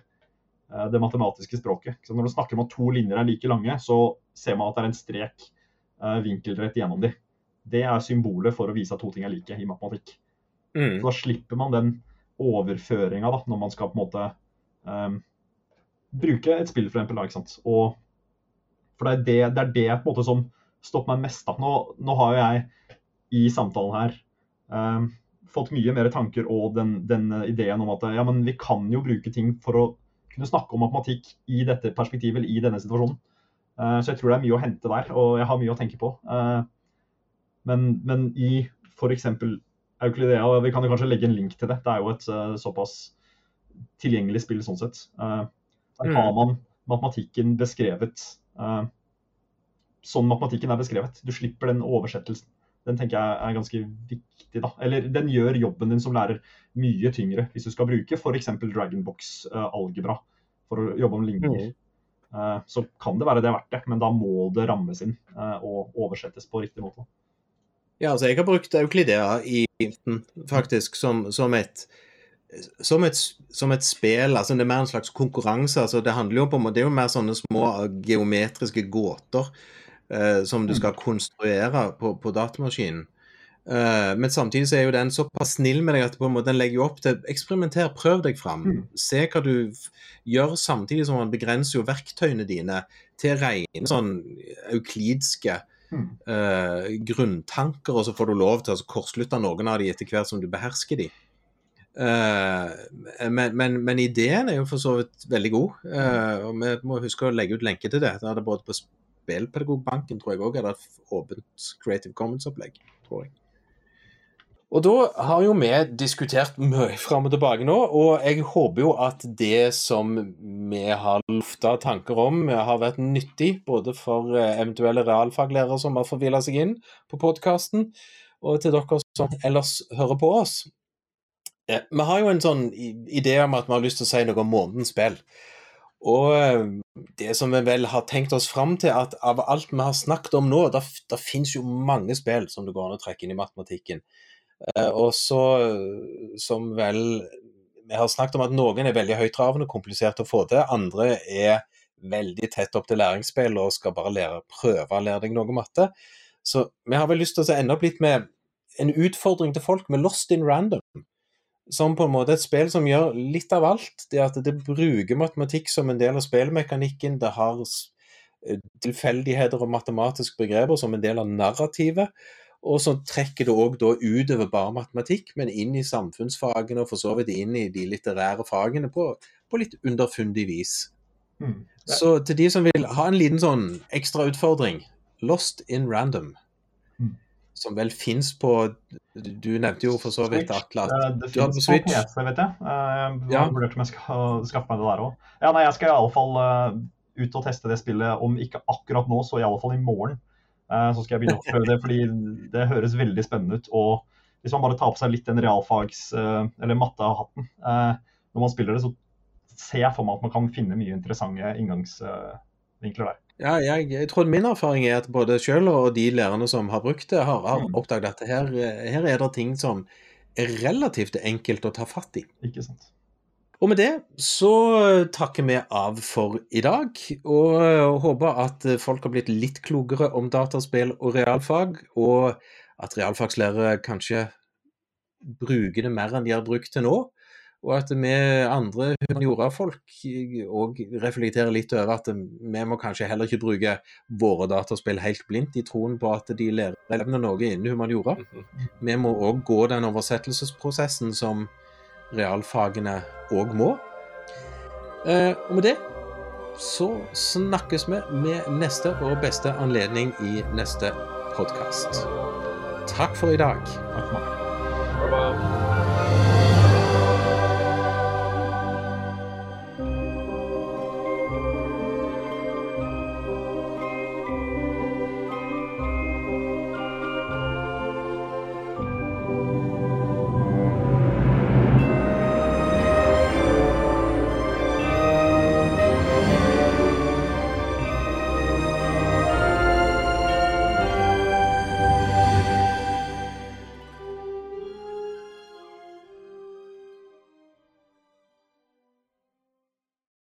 det matematiske språket. Så når du snakker om at to linjer er like lange, så ser man at det er en strek vinkelrett gjennom dem det er symbolet for å vise at to ting er like i matematikk. Mm. Så da slipper man den overføringa når man skal på en måte um, bruke et spill, for eksempel, da, ikke sant? Og, for det er det, det er det, på en måte som stopper meg mest. da. Nå, nå har jo jeg i samtalen her um, fått mye mer tanker og den, den, ideen om at ja, men vi kan jo bruke ting for å kunne snakke om matematikk i dette perspektivet, eller i denne situasjonen. Uh, så jeg tror det er mye å hente der, og jeg har mye å tenke på. Uh, men, men i f.eks. Euclidea, vi kan jo kanskje legge en link til det. Det er jo et uh, såpass tilgjengelig spill sånn sett. Der har mm. man matematikken beskrevet sånn matematikken er beskrevet. Du slipper den oversettelsen. Den tenker jeg er ganske viktig. da. Eller den gjør jobben din som lærer mye tyngre hvis du skal bruke f.eks. Dragonbox-algebra for å jobbe om ligninger. Mm. Så kan det være det er verdt det, men da må det rammes inn og oversettes på riktig måte. Ja, altså jeg har brukt Euklidea i faktisk som, som, et, som, et, som et spill. altså Det er mer en slags konkurranse. altså Det handler jo på, det er jo mer sånne små geometriske gåter eh, som du skal konstruere på, på datamaskinen. Uh, men samtidig så er jo den såpass snill med deg at på en måte den legger jo opp til eksperimenter, prøv deg fram. Mm. Se hva du gjør, samtidig som man begrenser jo verktøyene dine til rene sånn euklidske uh, grunntanker, og så får du lov til å kortslutte noen av de etter hvert som du behersker de. Uh, men, men, men, ideen er jo for så vidt veldig god, uh, og vi må huske å legge ut lenke til det. Det er det både på Spillpedagogbanken, tror jeg òg, er et åpent Creative Commons-opplegg. tror jeg. Og da har jo vi diskutert mye fram og tilbake nå, og jeg håper jo at det som vi har lufta tanker om, har vært nyttig både for eh, eventuelle realfaglærere som har forvilla seg inn på podkasten, og til dere som ellers hører på oss. Vi har jo en sånn idé om at vi har lyst til å si noe om månedens spill. Og eh, det som vi vel har tenkt oss fram til, at av alt vi har snakket om nå, det finnes jo mange spill som det går an å trekke inn i matematikken. Eh, og så, som vel Vi har snakket om at noen er veldig høytravende, komplisert å få til. Andre er veldig tett opp til læringsspill og skal bare lære, prøve å lære deg noe matte. Så vi har vel lyst til å ende opp litt med en utfordring til folk med Lost in Random. Som på en måte er et spill som gjør litt av alt. Det at det bruker matematikk som en del av spillmekanikken. Det har eh, tilfeldigheter og matematiske begreper som en del av narrativet. Og så trekker det òg utover bare matematikk, men inn i samfunnsfagene og for så vidt inn i de litterære fagene på, på litt underfundig vis. Mm. Så til de som vil ha en liten sånn ekstra utfordring, Lost in Random, mm. som vel fins på Du nevnte jo for så vidt Atle at Det finnes på PC, vet jeg. Jeg ja. vurderte om jeg skal skaffe meg det der òg. Ja, nei, jeg skal i alle fall ut og teste det spillet, om ikke akkurat nå, så i alle fall i morgen. Eh, så skal jeg begynne å prøve det, fordi det høres veldig spennende ut. Og hvis man bare tar på seg litt den realfags- eh, eller mattehatten eh, når man spiller det, så ser jeg for meg at man kan finne mye interessante inngangsvinkler der. Ja, jeg, jeg, tror min erfaring er at både selv og de lærerne som har brukt det, har, har mm. oppdaget at her, her er det ting som er relativt enkelt å ta fatt i. Ikke sant. Og med det så takker vi av for i dag, og håper at folk har blitt litt klokere om dataspill og realfag, og at realfagslærere kanskje bruker det mer enn de har brukt til nå. Og at vi andre humaniora-folk òg reflekterer litt over at vi må kanskje heller ikke bruke våre dataspill helt blindt i troen på at de lærer elevene noe innen humaniora. Vi må òg gå den oversettelsesprosessen som realfagene òg må. Eh, og med det så snakkes vi med neste og beste anledning i neste podkast. Takk for i dag. Takk for meg.